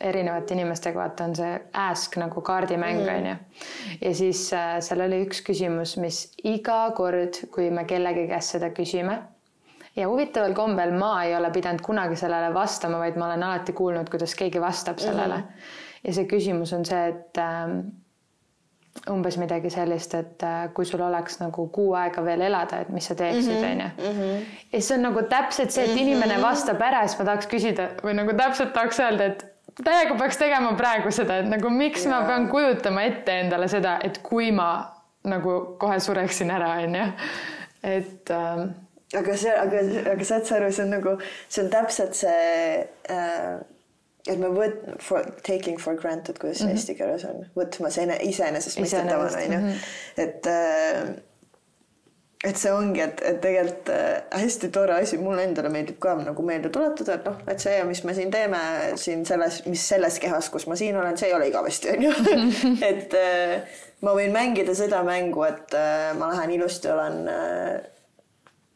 erinevate inimestega, vaata on see ask nagu kaardimäng mhm. onju mm -hmm.. ja siis äh, seal oli üks küsimus, mis iga kord, kui me kellegi käest seda küsime ja huvitaval kombel ma ei ole pidanud kunagi sellele vastama, vaid ma olen alati kuulnud, kuidas keegi vastab sellele mm. -hmm. ja see küsimus on see, et äh, umbes midagi sellist, et äh, kui sul oleks nagu kuu aega veel elada, et mis sa teeksid, mhm, onju. Mhm. ja siis on nagu täpselt see, et inimene vastab ära, siis ma tahaks küsida või nagu täpselt tahaks öelda, et täiega peaks tegema praegu seda, et nagu miks yeah. ma pean kujutama ette endale seda, et kui ma nagu kohe sureksin ära, onju. et äh, aga see, aga, aga saad sa aru, see on nagu, see on täpselt see äh, et me võt-, for taking for granted, kuidas see mm -hmm. eesti keeles on, võtma see iseenesestmõistetavana onju, mhm. et äh, et see ongi, et, et tegelikult äh, hästi tore asi, mulle endale meeldib ka nagu meelde tuletada, et noh, et see, mis me siin teeme siin selles, mis selles kehas, kus ma siin olen, see ei ole igavesti, onju. (laughs) et äh, ma võin mängida seda mängu, et äh, ma lähen ilusti, olen äh,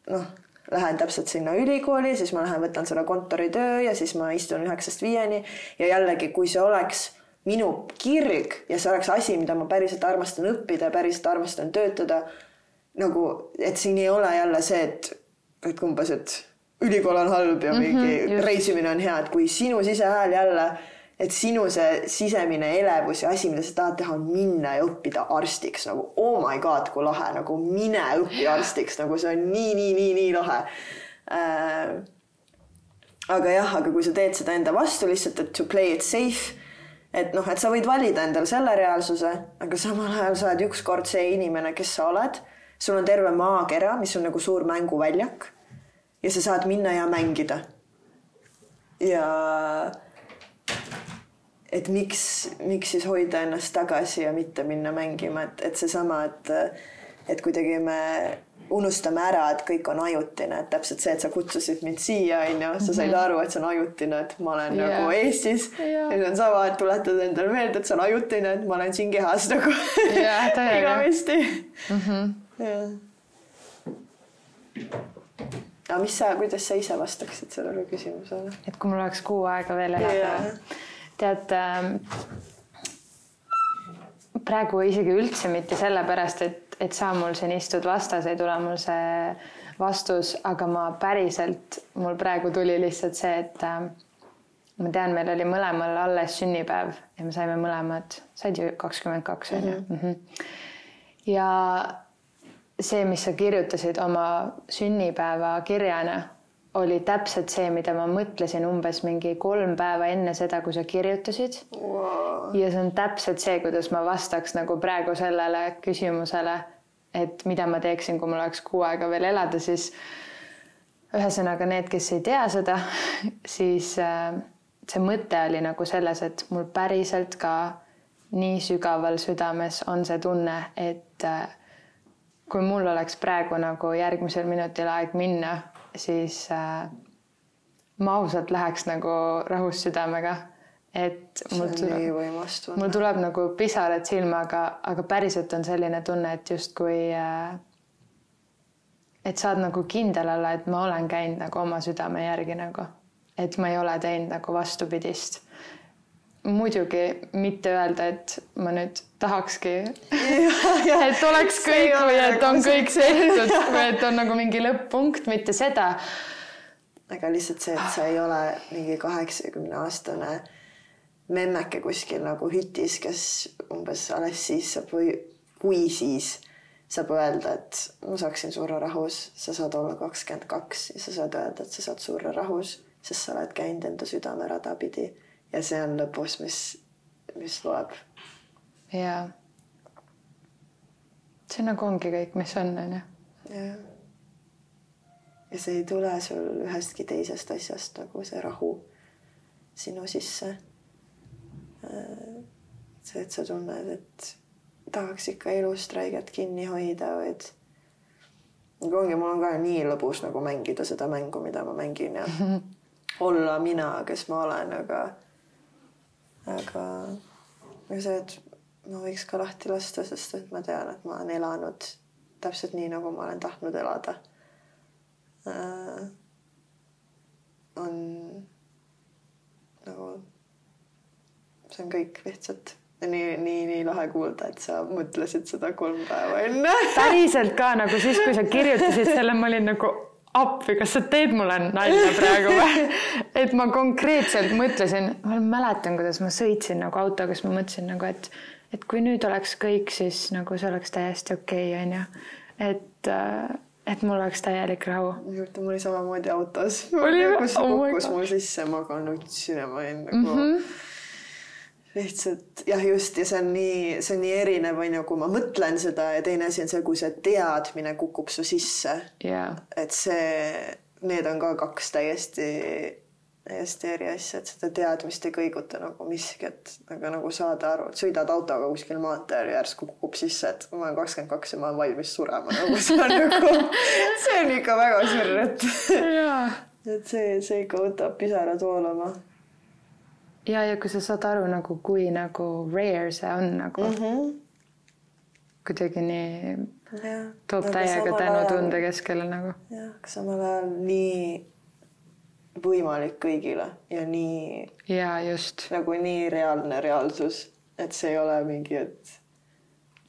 noh, lähen täpselt sinna ülikooli, siis ma lähen võtan selle kontoritöö ja siis ma istun üheksast viieni. Ja jällegi, kui see oleks minu kirg ja see oleks asi, mida ma päriselt armastan õppida ja päriselt armastan töötada, nagu, et siin ei ole jälle see, et, et umbes, et ülikool on halb ja mingi mm -hmm, reisimine on hea, et kui sinu sisehääl jälle et sinu see sisemine elevus ja asi, mida sa tahad teha, on minna ja õppida arstiks nagu oh my god, kui lahe, nagu mine õpi arstiks, nagu see on nii, nii, nii, nii lahe äh,. aga jah, aga kui sa teed seda enda vastu lihtsalt, et to play it safe, et noh, et sa võid valida endale selle reaalsuse, aga samal ajal sa oled ükskord see inimene, kes sa oled. sul on terve maakera, mis on nagu suur mänguväljak ja sa saad minna ja mängida. ja et miks, miks siis hoida ennast tagasi ja mitte minna mängima, et, et seesama, et, et kuidagi me unustame ära, et kõik on ajutine, et täpselt see, et sa kutsusid mind siia, onju, sa said mhm. aru, et see on ajutine, et ma olen yeah. nagu Eestis yeah. ja see on sama, et tuletad endale meelde, et see on ajutine, et ma olen siin kehas nagu yeah, (laughs) igavesti mm. -hmm. Yeah. aga mis sa, kuidas sa ise vastaksid sellele küsimusele? et kui mul oleks kuu aega veel elada Jaa. Tead ähm, praegu isegi üldse mitte sellepärast, et, et sa mul siin istud vastas, ei tule mul see vastus, aga ma päriselt, mul praegu tuli lihtsalt see, et äh, ma tean, meil oli mõlemal alles sünnipäev ja me saime mõlemad, said ju kakskümmend kaks on ju. ja see, mis sa kirjutasid oma sünnipäeva kirjana, oli täpselt see, mida ma mõtlesin umbes mingi kolm päeva enne seda, kui sa kirjutasid Wow. ja see on täpselt see, kuidas ma vastaks nagu praegu sellele küsimusele, et mida ma teeksin, kui mul oleks kuu aega veel elada, siis ühesõnaga need, kes ei tea seda, (laughs) siis äh, see mõte oli nagu selles, et mul päriselt ka nii sügaval südames on see tunne, et äh, kui mul oleks praegu nagu järgmisel minutil aeg minna, siis äh, ma ausalt läheks nagu rahus südamega, et mul tuleb mul tuleb nagu pisarad silma, aga, aga päriselt on selline tunne, et justkui äh, et saad nagu kindel olla, et ma olen käinud nagu oma südame järgi nagu, et ma ei ole teinud nagu vastupidist. Muidugi mitte öelda, et ma nüüd tahakski, (laughs) et oleks kõik või et nagu on kõik tehtud (laughs) või et on nagu mingi lõpp-punkt, mitte seda. aga lihtsalt see, et sa ei ole mingi kaheksakümne aastane memmeke kuskil nagu hütis, kes umbes alles siis saab või kui siis saab öelda, et ma saaksin surra rahus, sa saad olla kakskümmend kaks ja sa saad öelda, et sa saad surra rahus, sest sa oled käinud enda südamerada pidi ja see on lõpus, mis, mis loeb. ja see nagu ongi kõik, mis on, onju. jah. ja see ei tule sul ühestki teisest asjast nagu see rahu sinu sisse. see, et sa tunned, et tahaks ikka elust räiget kinni hoida, vaid aga ongi, mul on ka nii lõbus nagu mängida seda mängu, mida ma mängin ja (laughs) olla mina, kes ma olen, aga aga aga see, et ma võiks ka lahti lasta, sest et ma tean, et ma olen elanud täpselt nii, nagu ma olen tahtnud elada äh, on nagu, see on kõik lihtsalt nii, nii, nii lahe kuulda, et sa mõtlesid seda kolm päeva enne. päriselt ka nagu siis, kui sa kirjutasid selle, ma olin nagu appi, kas sa teed mulle nalja praegu või? (laughs) et ma konkreetselt mõtlesin, ma mäletan, kuidas ma sõitsin nagu autoga, siis ma mõtlesin nagu, et, et kui nüüd oleks kõik, siis nagu see oleks täiesti okei okay,, onju. et, et mul oleks täielik rahu. mul oli samamoodi autos. Kus Oh kukkus mul sisse, ma ka nutsin ja ma olin nagu Mhm. mm -hmm. Lihtsalt jah, just ja see on nii, see on nii erinev, onju, kui ma mõtlen seda ja teine asi on see, kui see teadmine kukub su sisse. Jaa, et see, need on ka kaks täiesti, täiesti eri asja, et seda teadmist ei kõiguta nagu miski, et aga nagu saada aru, et sõidad autoga kuskil maanteel ja järsku kukub sisse, et ma olen kakskümmend kaks ja ma olen valmis surema, nagu see on nagu, (laughs) see on ikka väga sürr, et, jaa. et see, see ikka võtab pisarad voolama ja, ja kui sa saad aru nagu, kui nagu rare see on nagu mm mm. -hmm. kuidagi nii toob täiega tänutunde keskele nagu. jah, aga samal ajal nii võimalik kõigile ja nii ja just, nagu nii reaalne reaalsus, et see ei ole mingi, et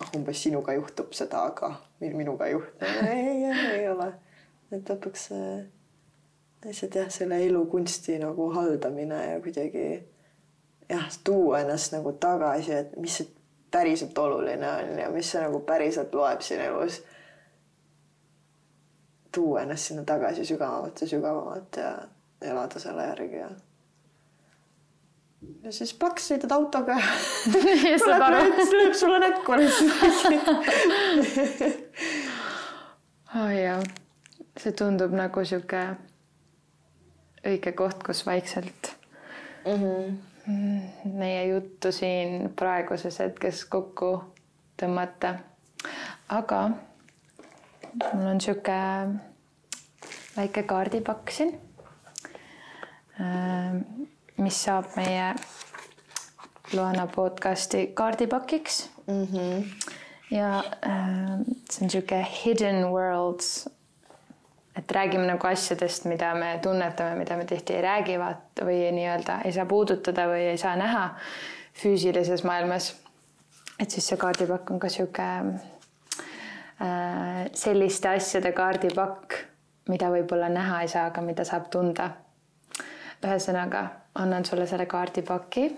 noh, umbes sinuga juhtub seda, aga min- minuga ei juhtu. (laughs) ei, ei, ei ole. et lõpuks lihtsalt jah, selle elukunsti nagu haldamine ja kuidagi jah, tuua ennast nagu tagasi, et mis see päriselt oluline on ja mis see nagu päriselt loeb siin elus. tuua ennast sinna tagasi sügavamalt ja sügavamalt ja elada selle järgi ja ja siis plaks sõidad autoga (laughs) saad aru. lööb sulle näkku lihtsalt (laughs) oh, jaa, see tundub nagu sihuke õige koht, kus vaikselt mm. -hmm. Meie juttu siin praeguses hetkes kokku tõmmata. aga mul on sihuke väike kaardipakk siin, mis saab meie Loana podcasti kaardipakiks Mm -hmm. ja äh, see on sihuke hidden worlds. Et räägime nagu asjadest, mida me tunnetame, mida me tihti ei räägi, vaata või nii-öelda ei saa puudutada või ei saa näha füüsilises maailmas. et siis see kaardipakk on ka sihuke äh, selliste asjade kaardipakk, mida võib-olla näha ei saa, aga mida saab tunda. ühesõnaga annan sulle selle kaardipaki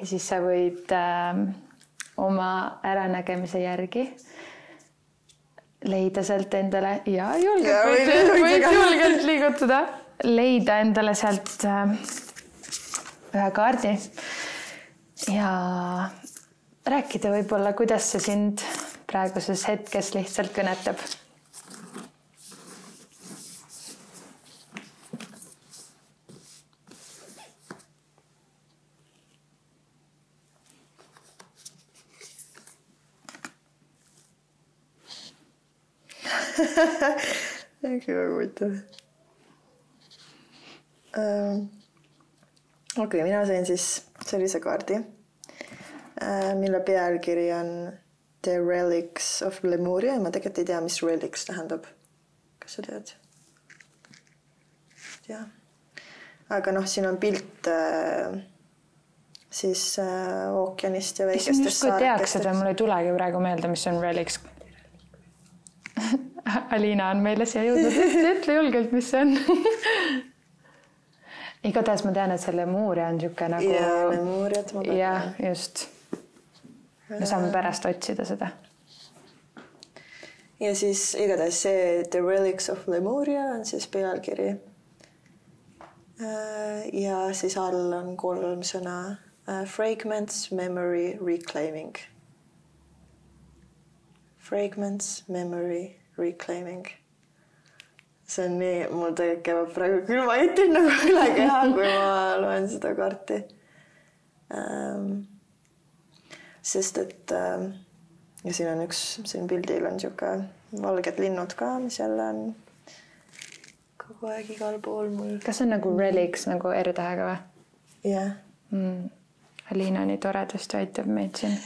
ja siis sa võid äh, oma äranägemise järgi leida sealt endale ja julgelt võid, julgelt liigutada, leida endale sealt äh, ühe kaardi ja rääkida võib-olla, kuidas see sind praeguses hetkes lihtsalt kõnetab. (laughs) äkki väga huvitav. okei, mina sain siis sellise kaardi, mille pealkiri on The Relics of Lemuria ja ma tegelikult ei tea, mis relics tähendab. kas sa tead? tea. aga noh, siin on pilt äh, siis äh, ookeanist ja väikestest justkui teaks seda, mul ei tulegi praegu meelde, mis on relics. (laughs) Aliina on meile siia jõudnud, ütle, julgelt, mis see on (laughs) igatahes ma tean, et see Lemuria on niisugune nagu ja Lemuriat ma jah, just. me saame pärast otsida seda. ja siis igatahes see The Relics of Lemuria on siis pealkiri. ja siis all on kolm sõna Fragments, memory, reclaiming. Fragments, memory, reclaiming. see on nii, mul tegelikult käivad praegu külmajutid nagu üle keha, kui ma loen seda kaarti ähm,. sest et ähm, ja siin on üks, siin pildil on sihuke valged linnud ka, mis jälle on kogu aeg igal pool mul. kas see on nagu relics nagu R-tähega või jah, mm.? Aliina nii toredasti aitab meid siin.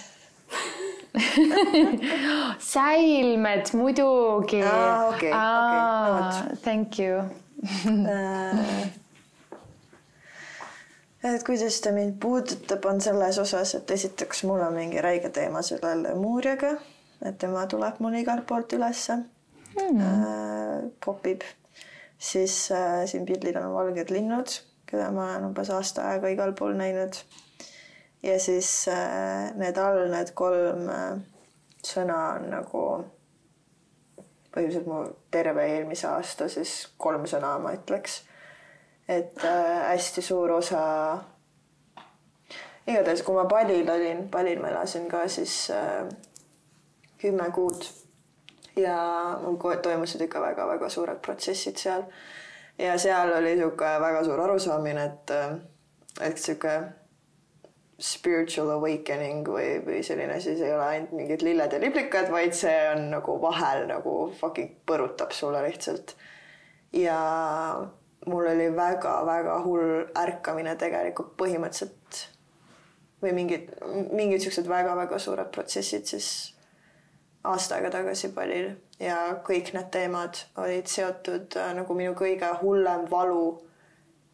(laughs) säilmed muidugi Aa, okei, okei. Thank you. Äh, et kuidas ta mind puudutab, on selles osas, et esiteks mul on mingi räige teema selle Lemuriaga, et tema tuleb mul igalt poolt ülesse mm. äh,, popib, siis äh, siin pildil on valged linnud, keda ma olen umbes aasta aega igal pool näinud. Ja siis äh, need all need kolm äh, sõna on nagu põhiliselt mu terve eelmise aasta siis kolm sõna ma ütleks. et äh, hästi suur osa, igatahes kui ma Palil olin, Palil ma elasin ka siis äh, kümme kuud ja mul toimusid ikka väga-väga suured protsessid seal. ja seal oli niisugune väga suur arusaamine, et, et sihuke spiritual awakening või, või selline asi, see ei ole ainult mingid lilled ja liblikad, vaid see on nagu vahel nagu fucking põrutab sulle lihtsalt. ja mul oli väga-väga hull ärkamine tegelikult põhimõtteliselt või mingid, mingid siuksed väga-väga suured protsessid siis aasta aega tagasi Palil ja kõik need teemad olid seotud äh, nagu minu kõige hullem valu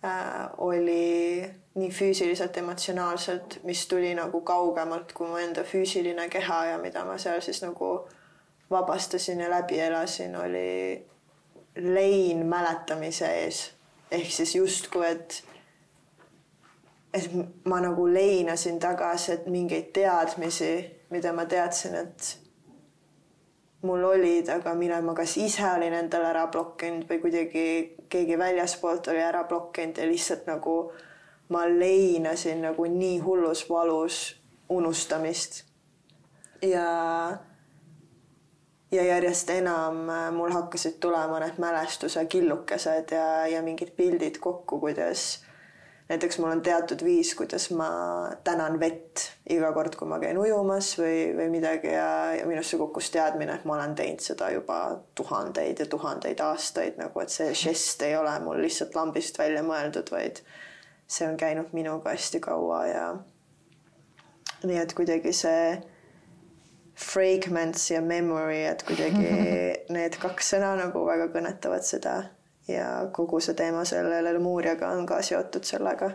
äh, oli nii füüsiliselt, emotsionaalselt, mis tuli nagu kaugemalt kui mu enda füüsiline keha ja mida ma seal siis nagu vabastasin ja läbi elasin, oli lein mäletamise ees. Ehk siis justkui, et et ma nagu leinasin tagasi, et mingeid teadmisi, mida ma teadsin, et mul olid, aga mille ma kas ise olin endale ära blokkinud või kuidagi keegi väljaspoolt oli ära blokkinud ja lihtsalt nagu ma leinasin nagu nii hullus valus unustamist. ja, ja järjest enam äh, mul hakkasid tulema need mälestuse killukesed ja, ja mingid pildid kokku, kuidas näiteks mul on teatud viis, kuidas ma tänan vett iga kord, kui ma käin ujumas või, või midagi ja, ja minusse kukkus teadmine, et ma olen teinud seda juba tuhandeid ja tuhandeid aastaid nagu, et see žest ei ole mul lihtsalt lambist välja mõeldud, vaid see on käinud minuga hästi kaua ja nii et kuidagi see fragments ja memory, et kuidagi (laughs) need kaks sõna nagu väga kõnetavad seda ja kogu see teema selle Lemuriaga on ka seotud sellega.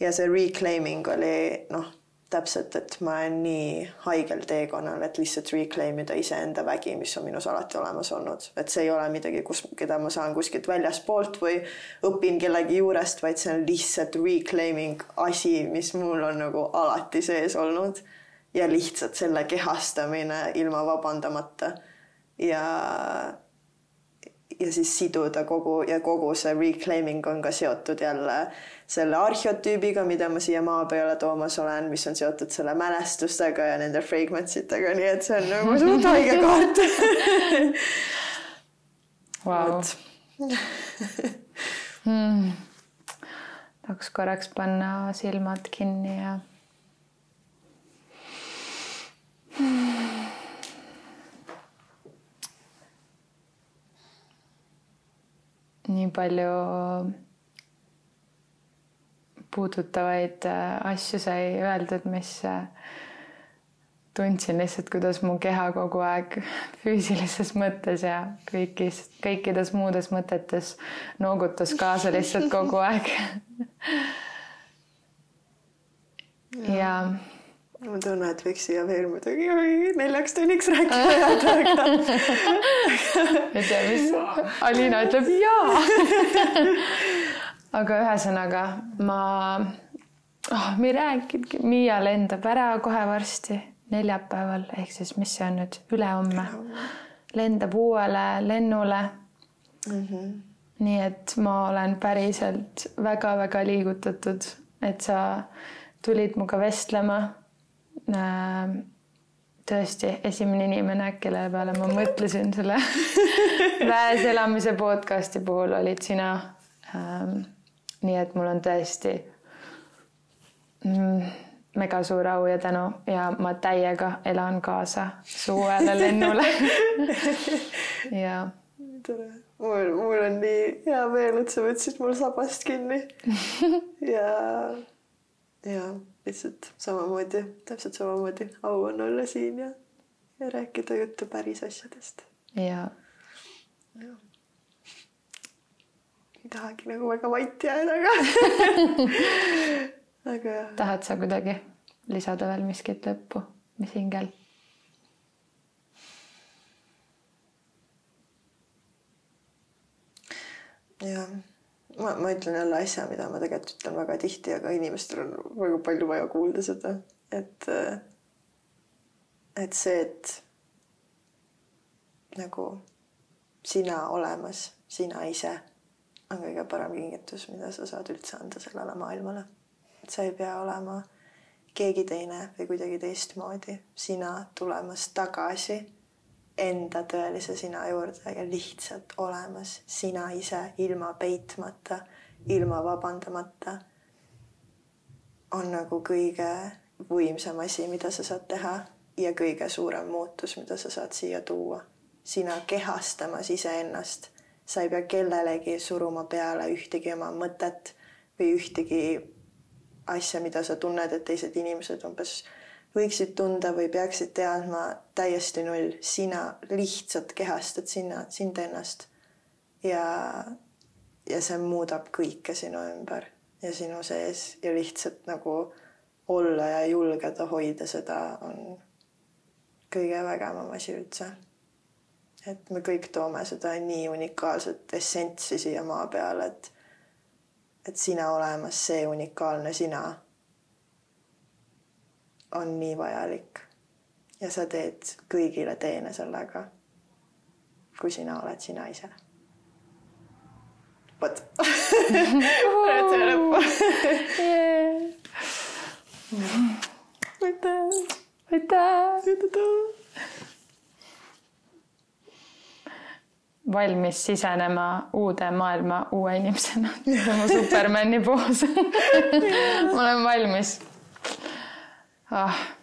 ja see reclaiming oli noh, täpselt, et ma olen nii haigel teekonnal, et lihtsalt reclaim ida iseenda vägi, mis on minus alati olemas olnud, et see ei ole midagi, kus, keda ma saan kuskilt väljaspoolt või õpin kellegi juurest, vaid see on lihtsalt reclaiming asi, mis mul on nagu alati sees olnud. Ja lihtsalt selle kehastamine ilma vabandamata. Ja ja siis siduda kogu ja kogu see reclaiming on ka seotud jälle selle arheotüübiga, mida ma siia maa peale toomas olen, mis on seotud selle mälestustega ja nende fragments itega, nii et see on nagu (laughs) suht haige kaart wow. (laughs) hmm. tahaks korraks panna silmad kinni ja hmm nii palju puudutavaid äh, asju sai öeldud, mis äh, tundsin lihtsalt, kuidas mu keha kogu aeg (laughs) füüsilises mõttes ja kõigis, kõikides muudes mõtetes noogutas kaasa lihtsalt kogu aeg. (laughs) Ja, ja ma tunnen, et võiks siia veel muidugi neljaks tunniks rääkida jääda, (laughs) aga. ei tea, mis Alina ütleb jaa (laughs) aga ühesõnaga ma oh,, me ei rääkinudki, Miia lendab ära kohe varsti neljapäeval ehk siis, mis see on nüüd, ülehomme. lendab uuele lennule mm. -hmm. nii et ma olen päriselt väga-väga liigutatud, et sa tulid minuga vestlema tõesti esimene inimene, kelle peale ma mõtlesin selle (laughs) väes elamise podcast'i puhul olid sina. Ähm, nii et mul on tõesti mm, mega suur au ja tänu ja ma täiega elan kaasa su uuele (laughs) lennule ja. tore, mul, mul on nii hea meel, et sa võtsid mul sabast kinni (laughs) ja, ja lihtsalt samamoodi, täpselt samamoodi au on olla siin ja, ja rääkida juttu päris asjadest. ja. ei tahagi nagu väga vait jääda, aga (laughs) aga jah. tahad sa kuidagi lisada veel miskit lõppu, mis hingel? jah ma, ma ütlen jälle asja, mida ma tegelikult ütlen väga tihti, aga inimestel on väga palju vaja kuulda seda, et et see, et nagu sina olemas, sina ise on kõige parem kingitus, mida sa saad üldse anda sellele maailmale. et sa ei pea olema keegi teine või kuidagi teistmoodi, sina tulemas tagasi enda tõelise sina juurde ja lihtsalt olemas sina ise ilma peitmata, ilma vabandamata on nagu kõige võimsam asi, mida sa saad teha ja kõige suurem muutus, mida sa saad siia tuua. sina kehastamas iseennast, sa ei pea kellelegi suruma peale ühtegi oma mõtet või ühtegi asja, mida sa tunned, et teised inimesed umbes võiksid tunda või peaksid teadma täiesti null, sina lihtsalt kehastad sinna, sind ennast. ja, ja see muudab kõike sinu ümber ja sinu sees ja lihtsalt nagu olla ja julgeda hoida seda on kõige vägevam asi üldse. et me kõik toome seda nii unikaalset essentsi siia maa peale, et et sina olemas, see unikaalne sina on nii vajalik. ja sa teed kõigile teene sellega, kui sina oled sina ise. vot. praegu see lõpp. aitäh. aitäh. valmis sisenema uude maailma uue inimesena (laughs) oma Supermani poos (laughs) ma olen valmis ah